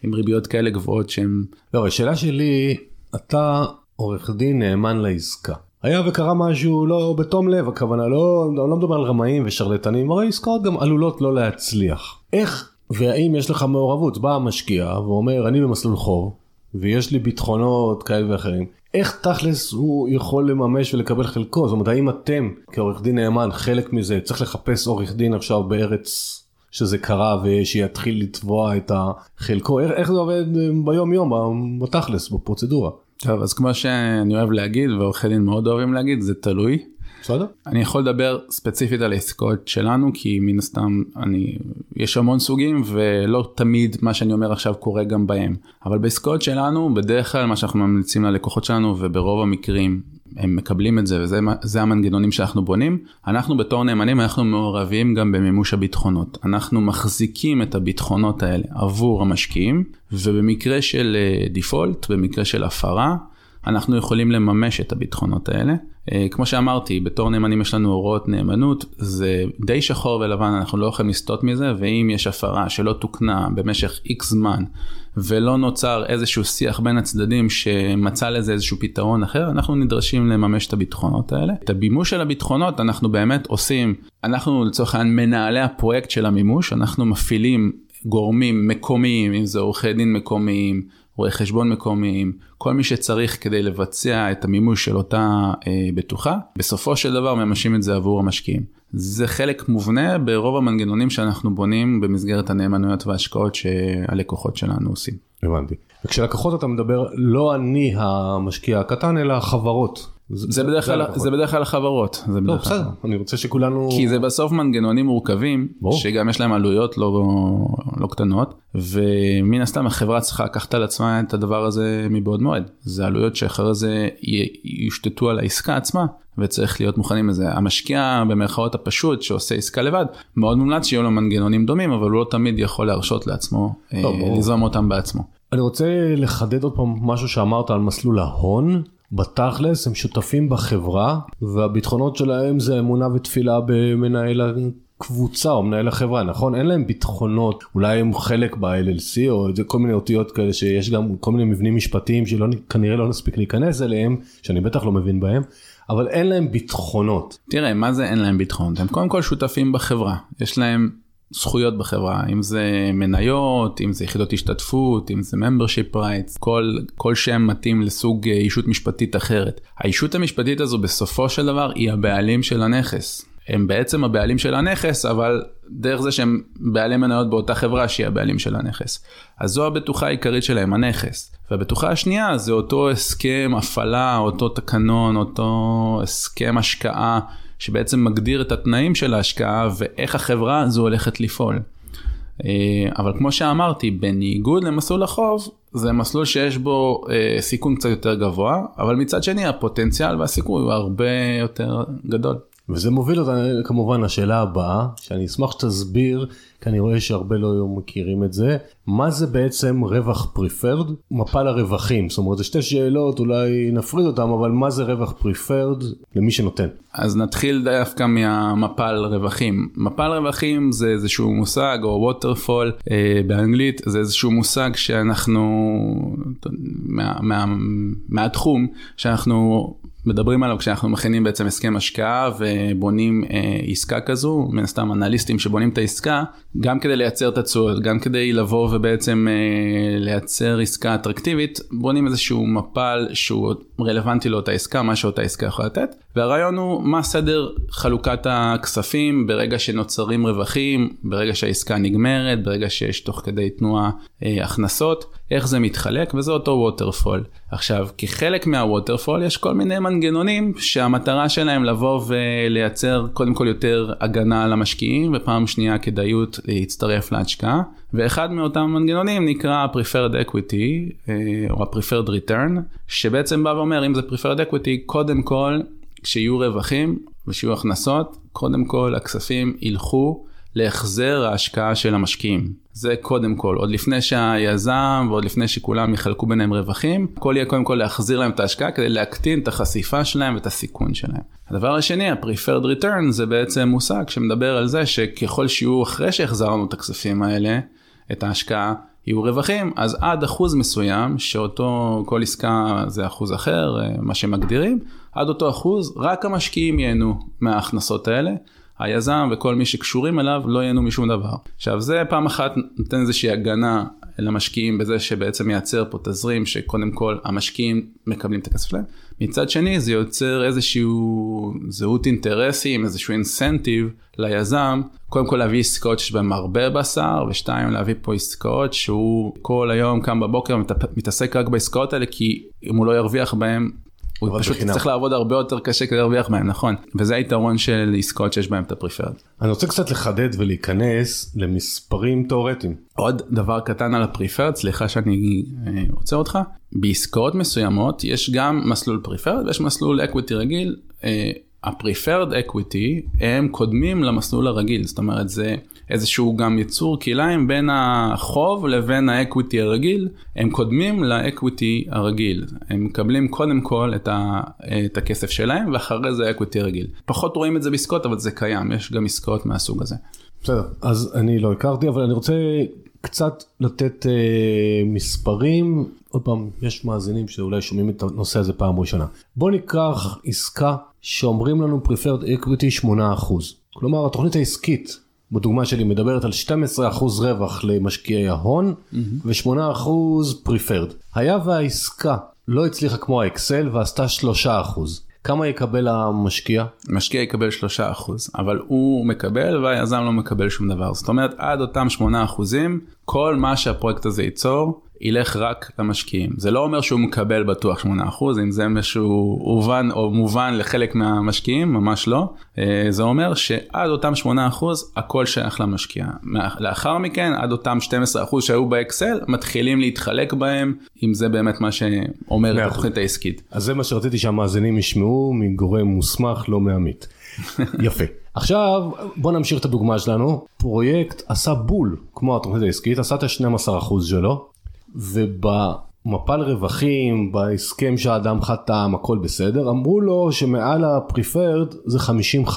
עם ריביות כאלה גבוהות שהן... לא, השאלה שלי, אתה עורך דין נאמן לעסקה. היה וקרה משהו לא בתום לב, הכוונה לא, לא, לא מדבר על רמאים ושרלטנים, הרי עסקאות גם עלולות לא להצליח. איך והאם יש לך מעורבות? בא המשקיע ואומר, אני במסלול חוב, ויש לי ביטחונות כאלה ואחרים. איך תכלס הוא יכול לממש ולקבל חלקו? זאת אומרת, האם אתם כעורך דין נאמן חלק מזה, צריך לחפש עורך דין עכשיו בארץ שזה קרה ושיתחיל לתבוע את החלקו? איך, איך זה עובד ביום יום, בתכלס, בפרוצדורה? טוב, אז כמו שאני אוהב להגיד, ועורכי דין מאוד אוהבים להגיד, זה תלוי. בסדר. אני יכול לדבר ספציפית על העסקאות שלנו, כי מן הסתם אני, יש המון סוגים ולא תמיד מה שאני אומר עכשיו קורה גם בהם. אבל בעסקאות שלנו, בדרך כלל מה שאנחנו ממליצים ללקוחות שלנו, וברוב המקרים הם מקבלים את זה וזה המנגנונים שאנחנו בונים. אנחנו בתור נאמנים אנחנו מעורבים גם במימוש הביטחונות. אנחנו מחזיקים את הביטחונות האלה עבור המשקיעים ובמקרה של דיפולט, אה, במקרה של הפרה, אנחנו יכולים לממש את הביטחונות האלה. אה, כמו שאמרתי, בתור נאמנים יש לנו הוראות נאמנות, זה די שחור ולבן, אנחנו לא יכולים לסטות מזה, ואם יש הפרה שלא תוקנה במשך איקס זמן, ולא נוצר איזשהו שיח בין הצדדים שמצא לזה איזשהו פתרון אחר, אנחנו נדרשים לממש את הביטחונות האלה. את הבימוש של הביטחונות אנחנו באמת עושים, אנחנו לצורך העניין מנהלי הפרויקט של המימוש, אנחנו מפעילים גורמים מקומיים, אם זה עורכי דין מקומיים, רואי חשבון מקומיים, כל מי שצריך כדי לבצע את המימוש של אותה אה, בטוחה, בסופו של דבר ממשים את זה עבור המשקיעים. זה חלק מובנה ברוב המנגנונים שאנחנו בונים במסגרת הנאמנויות וההשקעות שהלקוחות שלנו עושים. הבנתי. וכשלקוחות אתה מדבר לא אני המשקיע הקטן אלא החברות. זה בדרך כלל זה בדרך כלל החברות. לא בסדר. אני רוצה שכולנו כי זה בסוף מנגנונים מורכבים שגם יש להם עלויות לא לא קטנות ומן הסתם החברה צריכה לקחת על עצמה את הדבר הזה מבעוד מועד. זה עלויות שאחרי זה יושתתו על העסקה עצמה וצריך להיות מוכנים לזה. המשקיע במרכאות הפשוט שעושה עסקה לבד מאוד מומלץ שיהיו לו מנגנונים דומים אבל הוא לא תמיד יכול להרשות לעצמו לא, לזרום אותם בעצמו. אני רוצה לחדד עוד פעם משהו שאמרת על מסלול ההון. בתכלס הם שותפים בחברה והביטחונות שלהם זה אמונה ותפילה במנהל הקבוצה או מנהל החברה נכון? אין להם ביטחונות. אולי הם חלק ב-LLC או זה כל מיני אותיות כאלה שיש גם כל מיני מבנים משפטיים שכנראה לא נספיק להיכנס אליהם שאני בטח לא מבין בהם אבל אין להם ביטחונות. תראה מה זה אין להם ביטחונות? הם קודם כל שותפים בחברה. יש להם זכויות בחברה אם זה מניות אם זה יחידות השתתפות אם זה membership rights כל כל שם מתאים לסוג אישות אה, משפטית אחרת. הישות המשפטית הזו בסופו של דבר היא הבעלים של הנכס. הם בעצם הבעלים של הנכס אבל דרך זה שהם בעלי מניות באותה חברה שהיא הבעלים של הנכס. אז זו הבטוחה העיקרית שלהם הנכס. והבטוחה השנייה זה אותו הסכם הפעלה אותו תקנון אותו הסכם השקעה. שבעצם מגדיר את התנאים של ההשקעה ואיך החברה הזו הולכת לפעול. אה, אבל כמו שאמרתי, בניגוד למסלול החוב, זה מסלול שיש בו אה, סיכון קצת יותר גבוה, אבל מצד שני הפוטנציאל והסיכוי הוא הרבה יותר גדול. וזה מוביל אותנו כמובן לשאלה הבאה, שאני אשמח שתסביר, כי אני רואה שהרבה לא מכירים את זה, מה זה בעצם רווח פריפרד? מפל הרווחים, זאת אומרת זה שתי שאלות, אולי נפריד אותם, אבל מה זה רווח פריפרד למי שנותן? אז נתחיל דווקא מהמפל רווחים. מפל רווחים זה איזשהו מושג, או ווטרפול אה, באנגלית, זה איזשהו מושג שאנחנו, מה, מה, מהתחום, שאנחנו מדברים עליו כשאנחנו מכינים בעצם הסכם השקעה ובונים אה, עסקה כזו, מן הסתם אנליסטים שבונים את העסקה, גם כדי לייצר את התשואות, גם כדי לבוא ובעצם אה, לייצר עסקה אטרקטיבית, בונים איזשהו מפל שהוא רלוונטי לאותה עסקה, מה שאותה עסקה יכולה לתת, והרעיון הוא מה סדר חלוקת הכספים ברגע שנוצרים רווחים, ברגע שהעסקה נגמרת, ברגע שיש תוך כדי תנועה אה, הכנסות, איך זה מתחלק, וזה אותו ווטרפול. עכשיו, כחלק מהווטרפול יש כל מיני מנגנונים שהמטרה שלהם לבוא ולייצר קודם כל יותר הגנה על המשקיעים, ופעם שנייה כדאיות להצטרף להשקעה. ואחד מאותם מנגנונים נקרא preferred equity אה, או ה-preferred return, שבעצם בא ואומר אם זה preferred equity, קודם כל כשיהיו רווחים ושיהיו הכנסות, קודם כל הכספים ילכו להחזר ההשקעה של המשקיעים. זה קודם כל, עוד לפני שהיזם ועוד לפני שכולם יחלקו ביניהם רווחים, הכל יהיה קודם כל להחזיר להם את ההשקעה כדי להקטין את החשיפה שלהם ואת הסיכון שלהם. הדבר השני, ה-preferred return זה בעצם מושג שמדבר על זה שככל שיהיו אחרי שהחזרנו את הכספים האלה, את ההשקעה, יהיו רווחים, אז עד אחוז מסוים, שאותו, כל עסקה זה אחוז אחר, אה, מה שמגדירים, עד אותו אחוז, רק המשקיעים ייהנו מההכנסות האלה. היזם וכל מי שקשורים אליו לא ייהנו משום דבר. עכשיו זה פעם אחת נותן איזושהי הגנה למשקיעים בזה שבעצם מייצר פה תזרים שקודם כל המשקיעים מקבלים את הכסף שלהם. מצד שני זה יוצר איזשהו זהות אינטרסים, איזשהו אינסנטיב ליזם, קודם כל להביא עסקאות שיש בהן הרבה בשר, ושתיים להביא פה עסקאות שהוא כל היום קם בבוקר מתעסק רק בעסקאות האלה כי אם הוא לא ירוויח בהן הוא פשוט בחינם. צריך לעבוד הרבה יותר קשה כדי להרוויח בהם, נכון. וזה היתרון של עסקאות שיש בהם את ה preferred. אני רוצה קצת לחדד ולהיכנס למספרים תאורטיים. עוד דבר קטן על ה preferred, סליחה שאני אה, עוצר אותך. בעסקאות מסוימות יש גם מסלול preferred ויש מסלול equity רגיל. אה, ה-preferred equity הם קודמים למסלול הרגיל, זאת אומרת זה איזשהו גם יצור כלאיים בין החוב לבין ה equity הרגיל, הם קודמים לאקוויטי הרגיל, הם מקבלים קודם כל את, ה, את הכסף שלהם ואחרי זה האקוויטי הרגיל. פחות רואים את זה בעסקאות אבל זה קיים, יש גם עסקאות מהסוג הזה. בסדר, אז אני לא הכרתי אבל אני רוצה קצת לתת אה, מספרים, עוד פעם, יש מאזינים שאולי שומעים את הנושא הזה פעם ראשונה. בוא ניקח עסקה שאומרים לנו preferred equity 8%. כלומר התוכנית העסקית בדוגמה שלי מדברת על 12% רווח למשקיעי ההון mm-hmm. ו-8% preferred. היה והעסקה לא הצליחה כמו האקסל ועשתה 3%. כמה יקבל המשקיע? המשקיע יקבל 3%, אבל הוא מקבל והיזם לא מקבל שום דבר. זאת אומרת, עד אותם 8%, כל מה שהפרויקט הזה ייצור, ילך רק למשקיעים. זה לא אומר שהוא מקבל בטוח 8%, אם זה משהו הובן או מובן לחלק מהמשקיעים, ממש לא. אה, זה אומר שעד אותם 8% הכל שייך למשקיע. לאחר מכן, עד אותם 12% שהיו באקסל, מתחילים להתחלק בהם, אם זה באמת מה שאומר התוכנית העסקית. אז זה מה שרציתי שהמאזינים ישמעו מגורם מוסמך, לא מעמית. יפה. עכשיו בוא נמשיך את הדוגמה שלנו, פרויקט עשה בול כמו התוכנית העסקית, עשה את ה-12% שלו, ובמפל רווחים, בהסכם שהאדם חתם, הכל בסדר, אמרו לו שמעל הפריפרד זה 50-50.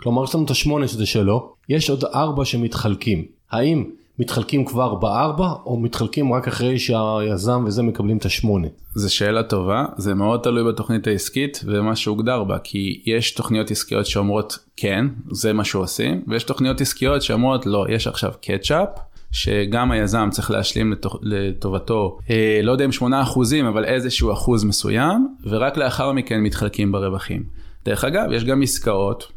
כלומר יש לנו את השמונה שזה שלו, יש עוד ארבע שמתחלקים. האם מתחלקים כבר בארבע או מתחלקים רק אחרי שהיזם וזה מקבלים את השמונה? זו שאלה טובה, זה מאוד תלוי בתוכנית העסקית ומה שהוגדר בה, כי יש תוכניות עסקיות שאומרות כן, זה מה שעושים, ויש תוכניות עסקיות שאומרות לא, יש עכשיו קטשאפ, שגם היזם צריך להשלים לטובתו, אה, לא יודע אם 8 אחוזים, אבל איזשהו אחוז מסוים, ורק לאחר מכן מתחלקים ברווחים. דרך אגב, יש גם עסקאות,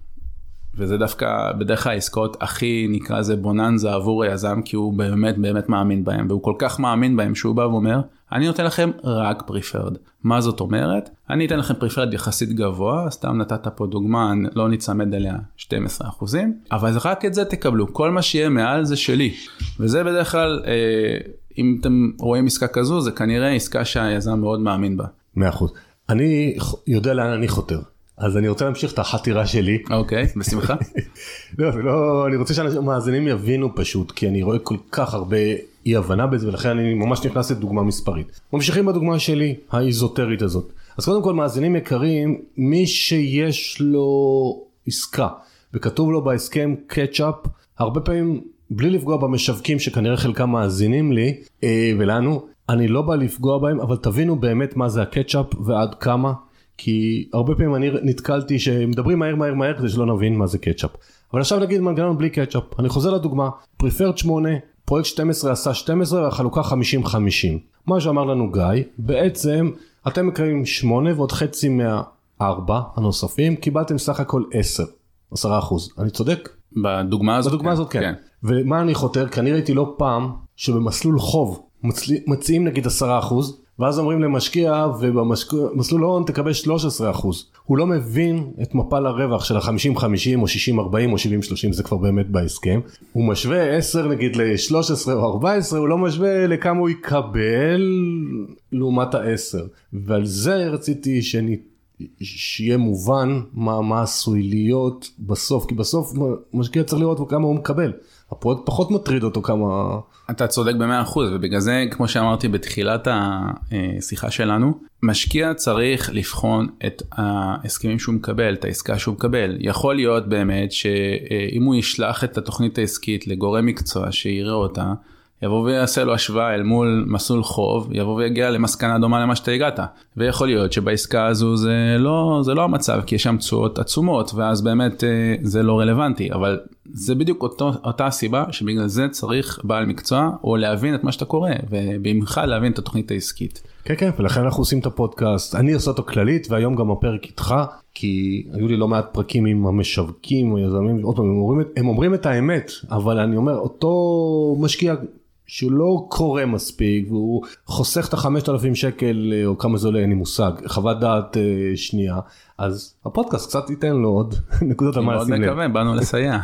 וזה דווקא בדרך כלל העסקאות הכי נקרא לזה בוננזה עבור היזם, כי הוא באמת באמת מאמין בהם, והוא כל כך מאמין בהם שהוא בא ואומר, אני נותן לכם רק פריפרד. מה זאת אומרת? אני אתן לכם פריפרד יחסית גבוה, סתם נתת פה דוגמה, לא נצמד אליה 12 אחוזים, אבל רק את זה תקבלו, כל מה שיהיה מעל זה שלי. וזה בדרך כלל, אה, אם אתם רואים עסקה כזו, זה כנראה עסקה שהיזם מאוד מאמין בה. 100%. אני יודע לאן אני חותר. אז אני רוצה להמשיך את החתירה שלי. אוקיי, okay, בשמחה. לא, לא, אני רוצה שהמאזינים יבינו פשוט, כי אני רואה כל כך הרבה אי הבנה בזה, ולכן אני ממש נכנס לדוגמה מספרית. ממשיכים בדוגמה שלי, האיזוטרית הזאת. אז קודם כל, מאזינים יקרים, מי שיש לו עסקה, וכתוב לו בהסכם קצ'אפ, הרבה פעמים, בלי לפגוע במשווקים שכנראה חלקם מאזינים לי, אה, ולנו, אני לא בא לפגוע בהם, אבל תבינו באמת מה זה ה catch-up ועד כמה. כי הרבה פעמים אני נתקלתי שמדברים מהר מהר מהר כדי שלא נבין מה זה catch-up. אבל עכשיו נגיד מנגנון בלי catch-up, אני חוזר לדוגמה, preferred 8, פרויקט 12 עשה 12 והחלוקה 50-50. מה שאמר לנו גיא, בעצם אתם מקיימים 8 ועוד חצי מהארבע הנוספים, קיבלתם סך הכל 10, 10 אחוז. אני צודק? בדוגמה הזאת בדוגמה כן. הזאת כן. ומה אני חותר? כי אני ראיתי לא פעם שבמסלול חוב מציעים נגיד 10 אחוז, ואז אומרים למשקיע ובמסלול ההון תקבל 13 אחוז. הוא לא מבין את מפל הרווח של ה-50-50 או 60-40 או 70-30 זה כבר באמת בהסכם. הוא משווה 10 נגיד ל-13 או 14 הוא לא משווה לכמה הוא יקבל לעומת ה-10. ועל זה רציתי שאני שיהיה מובן מה, מה עשוי להיות בסוף כי בסוף משקיע צריך לראות כמה הוא מקבל. הפרויקט פחות מטריד אותו כמה... אתה צודק במאה אחוז ובגלל זה כמו שאמרתי בתחילת השיחה שלנו משקיע צריך לבחון את ההסכמים שהוא מקבל את העסקה שהוא מקבל יכול להיות באמת שאם הוא ישלח את התוכנית העסקית לגורם מקצוע שיראה אותה יבוא ויעשה לו השוואה אל מול מסלול חוב, יבוא ויגיע למסקנה דומה למה שאתה הגעת. ויכול להיות שבעסקה הזו זה לא, זה לא המצב, כי יש שם תשואות עצומות, ואז באמת אה, זה לא רלוונטי, אבל זה בדיוק אותו, אותה הסיבה שבגלל זה צריך בעל מקצוע, או להבין את מה שאתה קורא, ובמיוחד להבין את התוכנית העסקית. כן כן ולכן אנחנו עושים את הפודקאסט אני עושה אותו כללית והיום גם הפרק איתך כי היו לי לא מעט פרקים עם המשווקים או יזמים עוד פעם הם אומרים, הם אומרים את האמת אבל אני אומר אותו משקיע שהוא לא קורא מספיק והוא חוסך את החמשת אלפים שקל או כמה זה עולה אין לי מושג חוות דעת אה, שנייה אז הפודקאסט קצת ייתן לו עוד נקודות על מה לשים לב. מאוד מקווה באנו לסייע.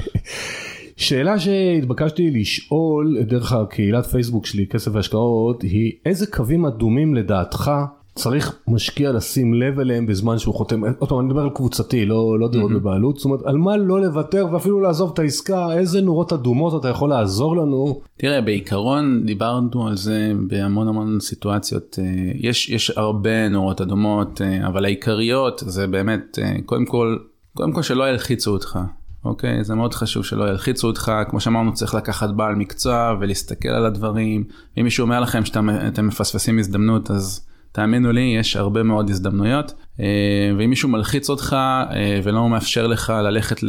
שאלה שהתבקשתי לשאול דרך הקהילת פייסבוק שלי כסף והשקעות היא איזה קווים אדומים לדעתך צריך משקיע לשים לב אליהם בזמן שהוא חותם, עוד פעם אני מדבר על קבוצתי לא, לא דירות mm-hmm. בבעלות, זאת אומרת על מה לא לוותר ואפילו לעזוב את העסקה, איזה נורות אדומות אתה יכול לעזור לנו. תראה בעיקרון דיברנו על זה בהמון המון סיטואציות, אה, יש, יש הרבה נורות אדומות אה, אבל העיקריות זה באמת אה, קודם כל, קודם כל שלא ילחיצו אותך. אוקיי זה מאוד חשוב שלא ילחיצו אותך כמו שאמרנו צריך לקחת בעל מקצוע ולהסתכל על הדברים אם מישהו אומר לכם שאתם מפספסים הזדמנות אז תאמינו לי, יש הרבה מאוד הזדמנויות, אה, ואם מישהו מלחיץ אותך אה, ולא מאפשר לך ללכת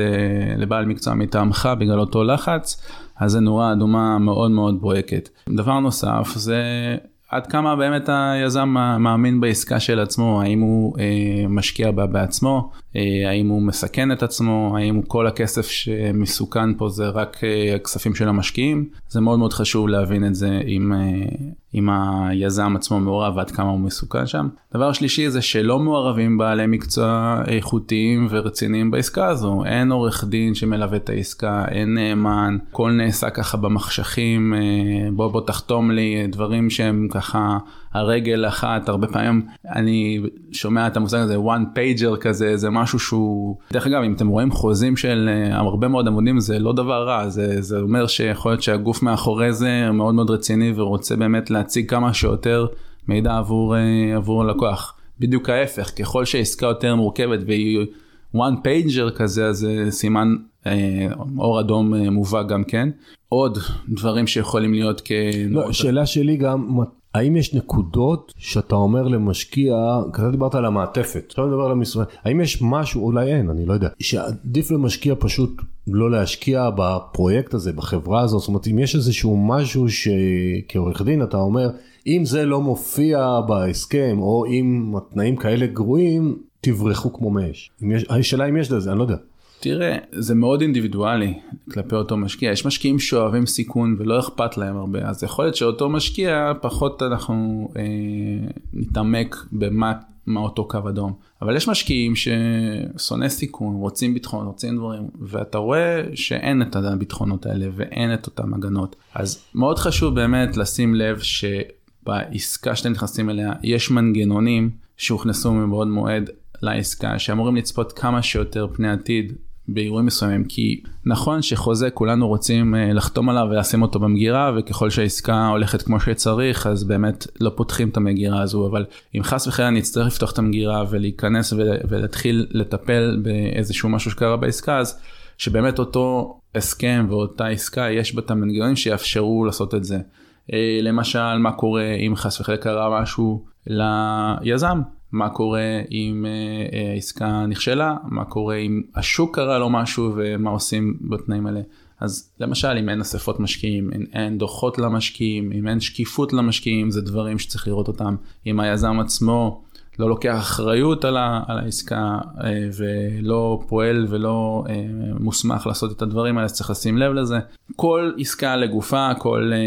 לבעל מקצוע מטעמך בגלל אותו לחץ, אז זה נורה אדומה מאוד מאוד בוהקת. דבר נוסף זה עד כמה באמת היזם מאמין בעסקה של עצמו, האם הוא אה, משקיע בה בעצמו, האם הוא מסכן את עצמו, האם כל הכסף שמסוכן פה זה רק אה, הכספים של המשקיעים, זה מאוד מאוד חשוב להבין את זה עם, אה, עם היזם עצמו מעורב ועד כמה הוא מסוכן שם. דבר שלישי זה שלא מעורבים בעלי מקצוע איכותיים ורציניים בעסקה הזו, אין עורך דין שמלווה את העסקה, אין נאמן, הכל נעשה ככה במחשכים, אה, בוא בוא תחתום לי דברים שהם ככה הרגל אחת, הרבה פעמים אני שומע את המושג הזה one pager כזה, זה משהו שהוא, דרך אגב אם אתם רואים חוזים של אה, הרבה מאוד עמודים זה לא דבר רע, זה, זה אומר שיכול להיות שהגוף מאחורי זה מאוד מאוד רציני ורוצה באמת להציג כמה שיותר מידע עבור, אה, עבור הלקוח. בדיוק ההפך, ככל שהעסקה יותר מורכבת והיא one pager כזה, אז זה סימן אה, אור אדום מובהק גם כן. עוד דברים שיכולים להיות כ... לא, שאלה שלי גם, האם יש נקודות שאתה אומר למשקיע, כזה דיברת על המעטפת, עכשיו נדבר על המשרד, האם יש משהו, אולי אין, אני לא יודע, שעדיף למשקיע פשוט לא להשקיע בפרויקט הזה, בחברה הזאת, זאת אומרת אם יש איזשהו משהו שכעורך דין אתה אומר, אם זה לא מופיע בהסכם, או אם התנאים כאלה גרועים, תברחו כמו מאש. השאלה אם יש לזה, אני לא יודע. תראה, זה מאוד אינדיבידואלי כלפי אותו משקיע. יש משקיעים שאוהבים סיכון ולא אכפת להם הרבה, אז יכול להיות שאותו משקיע פחות אנחנו אה, נתעמק במה מה אותו קו אדום. אבל יש משקיעים ששונא סיכון, רוצים ביטחון, רוצים דברים, ואתה רואה שאין את הביטחונות האלה ואין את אותם הגנות. אז מאוד חשוב באמת לשים לב שבעסקה שאתם נכנסים אליה יש מנגנונים שהוכנסו מבעוד מועד לעסקה שאמורים לצפות כמה שיותר פני עתיד באירועים מסוימים כי נכון שחוזה כולנו רוצים אה, לחתום עליו ולשים אותו במגירה וככל שהעסקה הולכת כמו שצריך אז באמת לא פותחים את המגירה הזו אבל אם חס וחלילה נצטרך לפתוח את המגירה ולהיכנס ולהתחיל לטפל באיזשהו משהו שקרה בעסקה אז שבאמת אותו הסכם ואותה עסקה יש בה את המנגנונים שיאפשרו לעשות את זה. אה, למשל מה קורה אם חס וחלילה קרה משהו ליזם מה קורה אם העסקה נכשלה, מה קורה אם השוק קרה לו משהו ומה עושים בתנאים האלה. אז למשל אם אין אספות משקיעים, אם אין דוחות למשקיעים, אם אין שקיפות למשקיעים, זה דברים שצריך לראות אותם. אם היזם עצמו לא לוקח אחריות על, ה, על העסקה אה, ולא פועל ולא אה, מוסמך לעשות את הדברים האלה, צריך לשים לב לזה. כל עסקה לגופה, כל אה,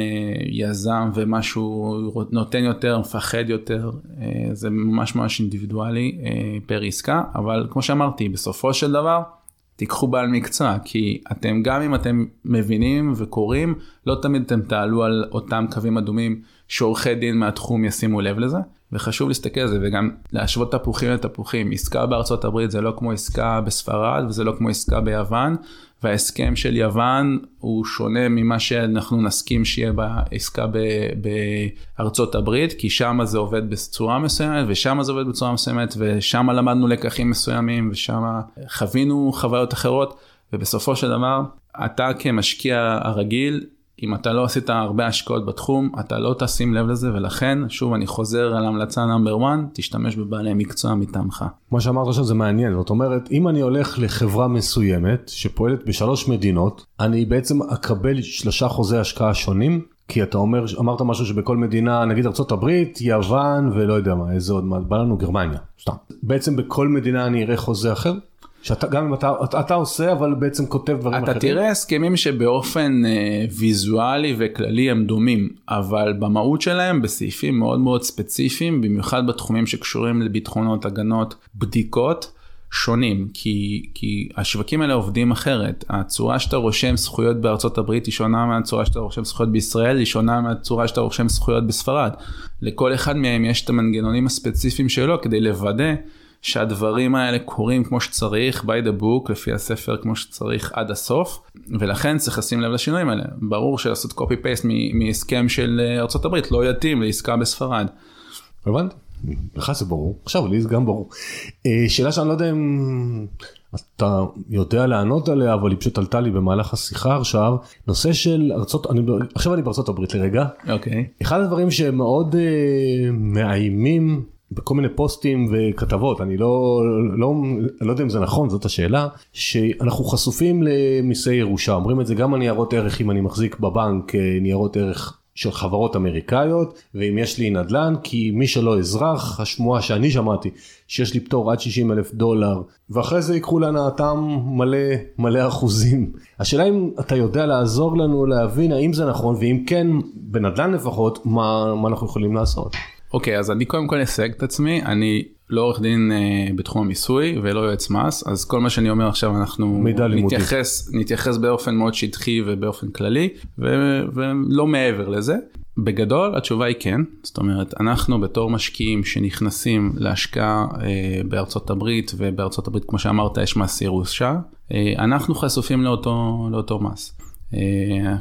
יזם ומה שהוא נותן יותר, מפחד יותר, זה ממש ממש אינדיבידואלי פר עסקה, אבל כמו שאמרתי, בסופו של דבר, תיקחו בעל מקצוע, כי אתם, גם אם אתם מבינים וקוראים, לא תמיד אתם תעלו על אותם קווים אדומים שעורכי דין מהתחום ישימו לב לזה. וחשוב להסתכל על זה וגם להשוות תפוחים לתפוחים. עסקה בארצות הברית זה לא כמו עסקה בספרד וזה לא כמו עסקה ביוון, וההסכם של יוון הוא שונה ממה שאנחנו נסכים שיהיה בעסקה בארצות הברית, כי שם זה עובד בצורה מסוימת ושם זה עובד בצורה מסוימת ושם למדנו לקחים מסוימים ושם חווינו חוויות אחרות, ובסופו של דבר אתה כמשקיע הרגיל אם אתה לא עשית הרבה השקעות בתחום, אתה לא תשים לב לזה, ולכן, שוב, אני חוזר על המלצה נאמבר 1, תשתמש בבעלי מקצוע מטעמך. מה שאמרת עכשיו זה מעניין, זאת אומרת, אם אני הולך לחברה מסוימת שפועלת בשלוש מדינות, אני בעצם אקבל שלושה חוזי השקעה שונים, כי אתה אומר, אמרת משהו שבכל מדינה, נגיד ארה"ב, יוון ולא יודע מה, איזה עוד, מה, בא לנו גרמניה, סתם. בעצם בכל מדינה אני אראה חוזה אחר? שאתה גם אם אתה, אתה, אתה עושה אבל בעצם כותב דברים אתה אחרים. אתה תראה הסכמים שבאופן אה, ויזואלי וכללי הם דומים אבל במהות שלהם בסעיפים מאוד מאוד ספציפיים במיוחד בתחומים שקשורים לביטחונות הגנות בדיקות שונים כי כי השווקים האלה עובדים אחרת הצורה שאתה רושם זכויות בארצות הברית היא שונה מהצורה שאתה רושם זכויות בישראל היא שונה מהצורה שאתה רושם זכויות בספרד לכל אחד מהם יש את המנגנונים הספציפיים שלו כדי לוודא. שהדברים האלה קורים כמו שצריך by the book לפי הספר כמו שצריך עד הסוף ולכן צריך לשים לב לשינויים האלה ברור שלעשות copy paste מהסכם של אה, ארה"ב לא יתאים לעסקה בספרד. הבנתי, לך זה ברור עכשיו לי זה גם ברור. אה, שאלה שאני לא יודע אם אתה יודע לענות עליה אבל היא פשוט עלתה לי במהלך השיחה עכשיו נושא של ארצות אני עכשיו אני בארצות הברית לרגע אוקיי okay. אחד הדברים שמאוד uh, מאיימים בכל מיני פוסטים וכתבות אני לא לא לא יודע אם זה נכון זאת השאלה שאנחנו חשופים למיסי ירושה אומרים את זה גם הניירות ערך אם אני מחזיק בבנק אה, ניירות ערך של חברות אמריקאיות ואם יש לי נדל"ן כי מי שלא אזרח השמועה שאני שמעתי שיש לי פטור עד 60 אלף דולר ואחרי זה ייקחו להנאתם מלא מלא אחוזים. השאלה אם אתה יודע לעזור לנו להבין האם זה נכון ואם כן בנדל"ן לפחות מה, מה אנחנו יכולים לעשות. אוקיי okay, אז אני קודם כל אסייג את עצמי אני לא עורך דין uh, בתחום המיסוי ולא יועץ מס אז כל מה שאני אומר עכשיו אנחנו נתייחס נתייחס באופן מאוד שטחי ובאופן כללי ו- ולא מעבר לזה. בגדול התשובה היא כן זאת אומרת אנחנו בתור משקיעים שנכנסים להשקעה uh, בארצות הברית ובארצות הברית כמו שאמרת יש מס ירושה uh, אנחנו חשופים לאותו לאותו מס. Uh,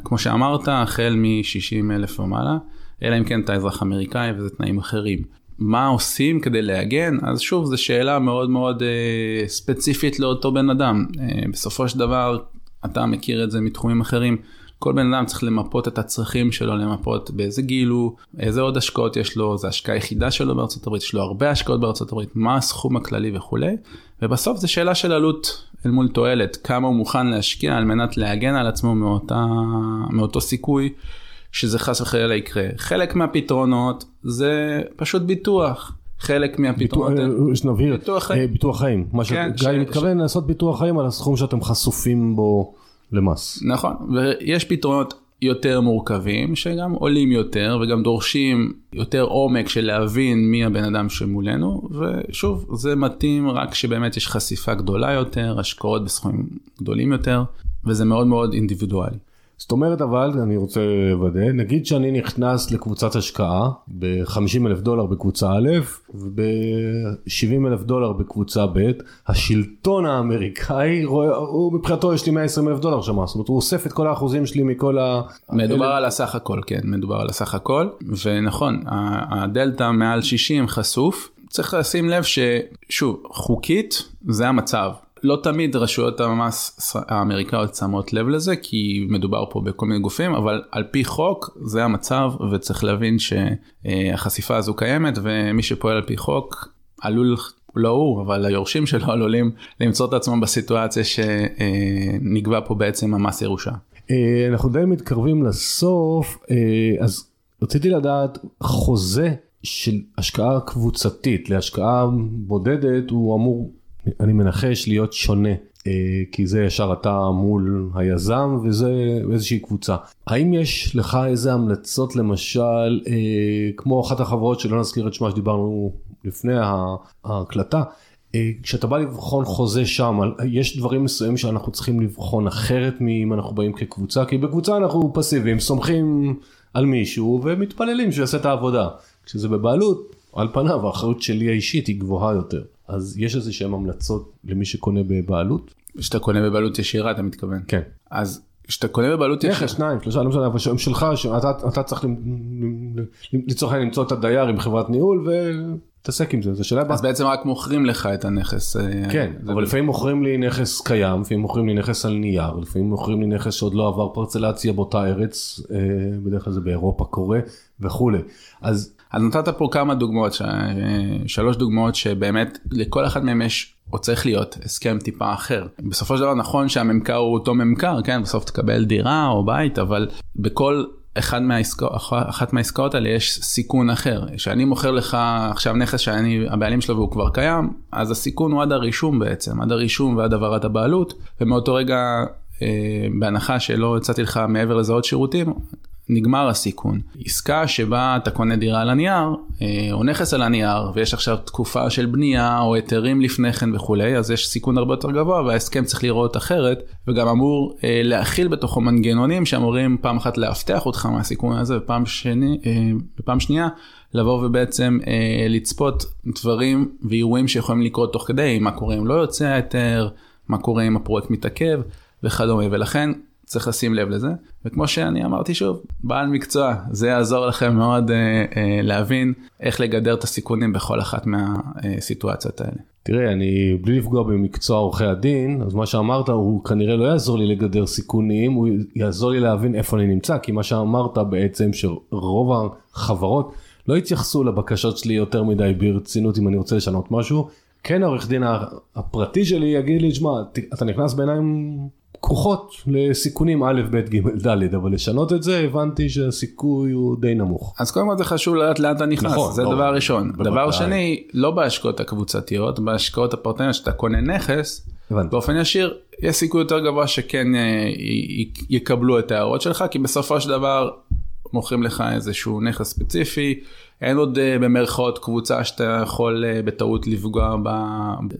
כמו שאמרת החל מ-60 אלף ומעלה. אלא אם כן אתה אזרח אמריקאי וזה תנאים אחרים. מה עושים כדי להגן? אז שוב, זו שאלה מאוד מאוד אה, ספציפית לאותו בן אדם. אה, בסופו של דבר, אתה מכיר את זה מתחומים אחרים. כל בן אדם צריך למפות את הצרכים שלו, למפות באיזה גיל הוא, איזה עוד השקעות יש לו, זו השקעה היחידה שלו בארצות הברית, יש לו הרבה השקעות בארצות הברית, מה הסכום הכללי וכולי. ובסוף זה שאלה של עלות אל מול תועלת, כמה הוא מוכן להשקיע על מנת להגן על עצמו מאותה, מאותו סיכוי. שזה חס וחלילה יקרה. חלק מהפתרונות זה פשוט ביטוח. חלק מהפתרונות... ביטוח, אה, נבהיר, ביטוח חיים. אה, ביטוח חיים. מה כן, שגיא ש... מתכוון ש... לעשות ביטוח חיים על הסכום שאתם חשופים בו למס. נכון, ויש פתרונות יותר מורכבים שגם עולים יותר וגם דורשים יותר עומק של להבין מי הבן אדם שמולנו ושוב זה מתאים רק שבאמת יש חשיפה גדולה יותר השקעות בסכומים גדולים יותר וזה מאוד מאוד אינדיבידואלי. זאת אומרת אבל אני רוצה לוודא נגיד שאני נכנס לקבוצת השקעה ב-50 אלף דולר בקבוצה א' וב-70 אלף דולר בקבוצה ב' השלטון האמריקאי רואה הוא מבחינתו יש לי 120 אלף דולר שם זאת אומרת הוא אוסף את כל האחוזים שלי מכל ה... מדובר אל... על הסך הכל כן מדובר על הסך הכל ונכון הדלתא מעל 60 חשוף. צריך לשים לב ששוב חוקית זה המצב לא תמיד רשויות המס האמריקאיות שמות לב לזה כי מדובר פה בכל מיני גופים אבל על פי חוק זה המצב וצריך להבין שהחשיפה הזו קיימת ומי שפועל על פי חוק עלול, לא הוא, אבל היורשים שלו עלולים למצוא את עצמם בסיטואציה שנקבע פה בעצם המס ירושה. אה, אנחנו די מתקרבים לסוף, אה, אז רציתי לדעת, חוזה של השקעה קבוצתית להשקעה בודדת הוא אמור, אני מנחש, להיות שונה. אה, כי זה ישר אתה מול היזם וזה איזושהי קבוצה. האם יש לך איזה המלצות למשל, כמו אחת החברות שלא נזכיר את שמה שדיברנו לפני ההקלטה, אה, כשאתה בא לבחון חוזה שם, יש דברים מסוימים שאנחנו צריכים לבחון אחרת מאם אנחנו באים כקבוצה, כי בקבוצה אנחנו פסיביים, סומכים על מישהו ומתפללים שהוא יעשה את העבודה. כשזה בבעלות, על פניו האחריות שלי האישית היא גבוהה יותר. אז יש איזה שהם המלצות למי שקונה בבעלות? כשאתה קונה בבעלות ישירה אתה מתכוון. כן. אז כשאתה קונה בבעלות ישירה. נכס, שניים, שלושה, לא משנה, אבל שהם שלך, שאתה צריך לצורך העניין למצוא את הדייר עם חברת ניהול תתעסק עם זה, זה שאלה... אז בעצם רק מוכרים לך את הנכס. אה, כן, אבל לפעמים מוכרים לי נכס קיים, לפעמים מוכרים לי נכס על נייר, לפעמים מוכרים לי נכס שעוד לא עבר פרצלציה באותה ארץ, אה, בדרך כלל זה באירופה קורה וכולי. אז... אז נתת פה כמה דוגמאות, שלוש דוגמאות שבאמת לכל אחד מהם יש או צריך להיות הסכם טיפה אחר. בסופו של דבר נכון שהממכר הוא אותו ממכר, כן, בסוף תקבל דירה או בית, אבל בכל אחד מהעסקאות, אחת מהעסקאות האלה יש סיכון אחר. כשאני מוכר לך עכשיו נכס שאני הבעלים שלו והוא כבר קיים, אז הסיכון הוא עד הרישום בעצם, עד הרישום ועד העברת הבעלות, ומאותו רגע, אה, בהנחה שלא הצעתי לך מעבר לזה עוד שירותים, נגמר הסיכון. עסקה שבה אתה קונה דירה על הנייר, אה, או נכס על הנייר, ויש עכשיו תקופה של בנייה, או היתרים לפני כן וכולי, אז יש סיכון הרבה יותר גבוה, וההסכם צריך להיראות אחרת, וגם אמור אה, להכיל בתוכו מנגנונים שאמורים פעם אחת לאבטח אותך מהסיכון הזה, ופעם, שני, אה, ופעם שנייה, לבוא ובעצם לצפות דברים ואירועים שיכולים לקרות תוך כדי, מה קורה אם לא יוצא ההיתר, מה קורה אם הפרויקט מתעכב וכדומה, ולכן צריך לשים לב לזה, וכמו שאני אמרתי שוב, בעל מקצוע, זה יעזור לכם מאוד אה, אה, להבין איך לגדר את הסיכונים בכל אחת מהסיטואציות האלה. תראה, אני בלי לפגוע במקצוע עורכי הדין, אז מה שאמרת הוא כנראה לא יעזור לי לגדר סיכונים, הוא יעזור לי להבין איפה אני נמצא, כי מה שאמרת בעצם שרוב החברות לא התייחסו לבקשות שלי יותר מדי ברצינות אם אני רוצה לשנות משהו. כן העורך דין הפרטי שלי יגיד לי, שמע, אתה נכנס בעיניים כרוכות לסיכונים א', ב', ג', ד', אבל לשנות את זה הבנתי שהסיכוי הוא די נמוך. אז קודם כל זה חשוב לדעת לאן אתה נכנס, נכון, זה לא, דבר ראשון. דבר שני, לא בהשקעות הקבוצתיות, בהשקעות הפרטניות שאתה קונה נכס, הבנתי. באופן ישיר, יש סיכוי יותר גבוה שכן אה, יקבלו את ההערות שלך, כי בסופו של דבר מוכרים לך איזשהו נכס ספציפי, אין עוד אה, במרכאות קבוצה שאתה יכול אה, בטעות לפגוע ב...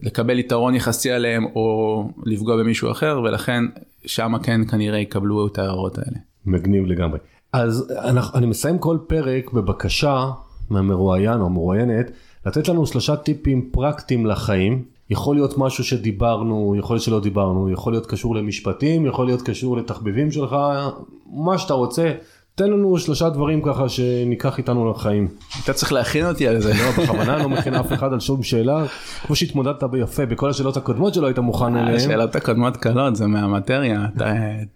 לקבל יתרון יחסי עליהם או לפגוע במישהו אחר ולכן שם כן כנראה יקבלו את ההערות האלה. מגניב לגמרי. אז אני מסיים כל פרק בבקשה מהמרואיין או המרואיינת לתת לנו שלושה טיפים פרקטיים לחיים. יכול להיות משהו שדיברנו, יכול להיות שלא דיברנו, יכול להיות קשור למשפטים, יכול להיות קשור לתחביבים שלך, מה שאתה רוצה. תן לנו שלושה דברים ככה שניקח איתנו לחיים. אתה צריך להכין אותי על זה. לא, בכוונה לא מכין אף אחד על שום שאלה. כמו שהתמודדת ביפה בכל השאלות הקודמות שלא היית מוכן אליהן. השאלות הקודמות קלות, זה מהמטריה.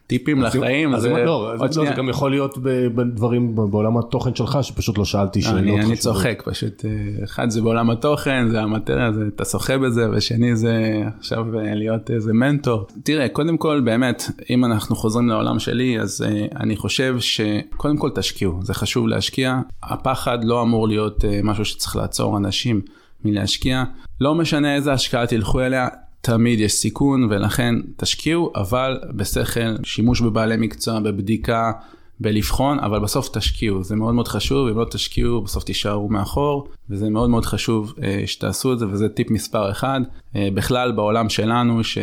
טיפים לחיים. זה לא, זה גם יכול להיות בדברים בעולם התוכן שלך שפשוט לא שאלתי שאלות חשובות. אני צוחק פשוט. אה, אחד זה בעולם התוכן, זה המטריה, אתה שוחה בזה, ושני זה עכשיו אה, להיות איזה מנטור. תראה, קודם כל באמת, אם אנחנו חוזרים לעולם שלי, אז אה, אני חושב ש... קודם כל תשקיעו, זה חשוב להשקיע. הפחד לא אמור להיות uh, משהו שצריך לעצור אנשים מלהשקיע. לא משנה איזה השקעה תלכו אליה, תמיד יש סיכון ולכן תשקיעו, אבל בשכל, שימוש בבעלי מקצוע, בבדיקה, בלבחון, אבל בסוף תשקיעו, זה מאוד מאוד חשוב, אם לא תשקיעו בסוף תישארו מאחור, וזה מאוד מאוד חשוב uh, שתעשו את זה, וזה טיפ מספר אחד. Uh, בכלל בעולם שלנו, ש...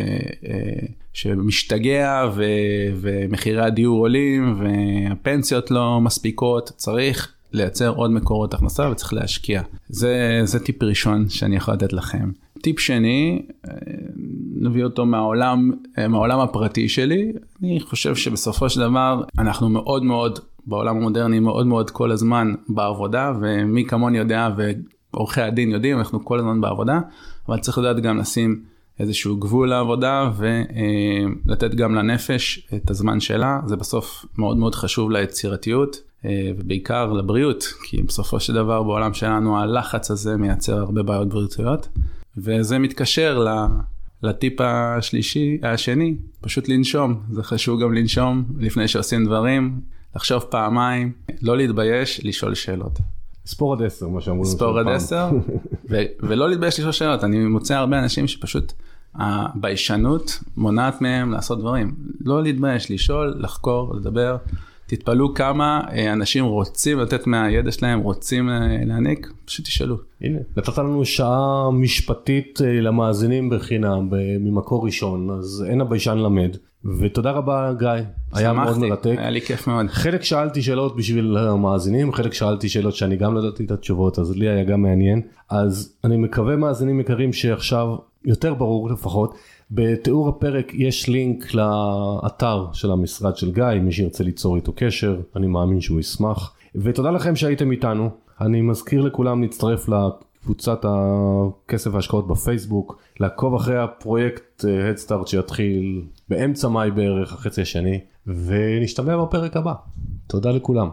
שמשתגע ו... ומחירי הדיור עולים והפנסיות לא מספיקות, צריך לייצר עוד מקורות הכנסה וצריך להשקיע. זה, זה טיפ ראשון שאני יכול לתת לכם. טיפ שני, אה, נביא אותו מהעולם, אה, מהעולם הפרטי שלי, אני חושב שבסופו של דבר אנחנו מאוד מאוד בעולם המודרני מאוד מאוד כל הזמן בעבודה ומי כמוני יודע ועורכי הדין יודעים אנחנו כל הזמן בעבודה אבל צריך לדעת גם לשים איזשהו גבול לעבודה ולתת גם לנפש את הזמן שלה, זה בסוף מאוד מאוד חשוב ליצירתיות. ובעיקר לבריאות, כי בסופו של דבר בעולם שלנו הלחץ הזה מייצר הרבה בעיות בריאותיות, וזה מתקשר לטיפ השלישי, השני, פשוט לנשום, זה חשוב גם לנשום לפני שעושים דברים, לחשוב פעמיים, לא להתבייש, לשאול שאלות. ספור עד עשר, מה שאמרו לנו ספור עד עשר, ולא להתבייש לשאול שאלות, אני מוצא הרבה אנשים שפשוט הביישנות מונעת מהם לעשות דברים. לא להתבייש, לשאול, לחקור, לדבר. תתפלאו כמה אה, אנשים רוצים לתת מהידע שלהם, רוצים אה, להעניק, פשוט תשאלו. הנה, נתת לנו שעה משפטית אה, למאזינים בחינם, ממקור ראשון, אז אין הביישן למד. ותודה רבה גיא, היה מאוד מרתק. היה לי כיף מאוד. חלק שאלתי שאלות בשביל המאזינים, חלק שאלתי שאלות שאני גם לא ידעתי את התשובות, אז לי היה גם מעניין. אז אני מקווה מאזינים יקרים שעכשיו יותר ברור לפחות. בתיאור הפרק יש לינק לאתר של המשרד של גיא, מי שירצה ליצור איתו קשר, אני מאמין שהוא ישמח. ותודה לכם שהייתם איתנו. אני מזכיר לכולם להצטרף לקבוצת הכסף והשקעות בפייסבוק, לעקוב אחרי הפרויקט אה, Headstart שיתחיל באמצע מאי בערך, החצי השני, ונשתמע בפרק הבא. תודה לכולם.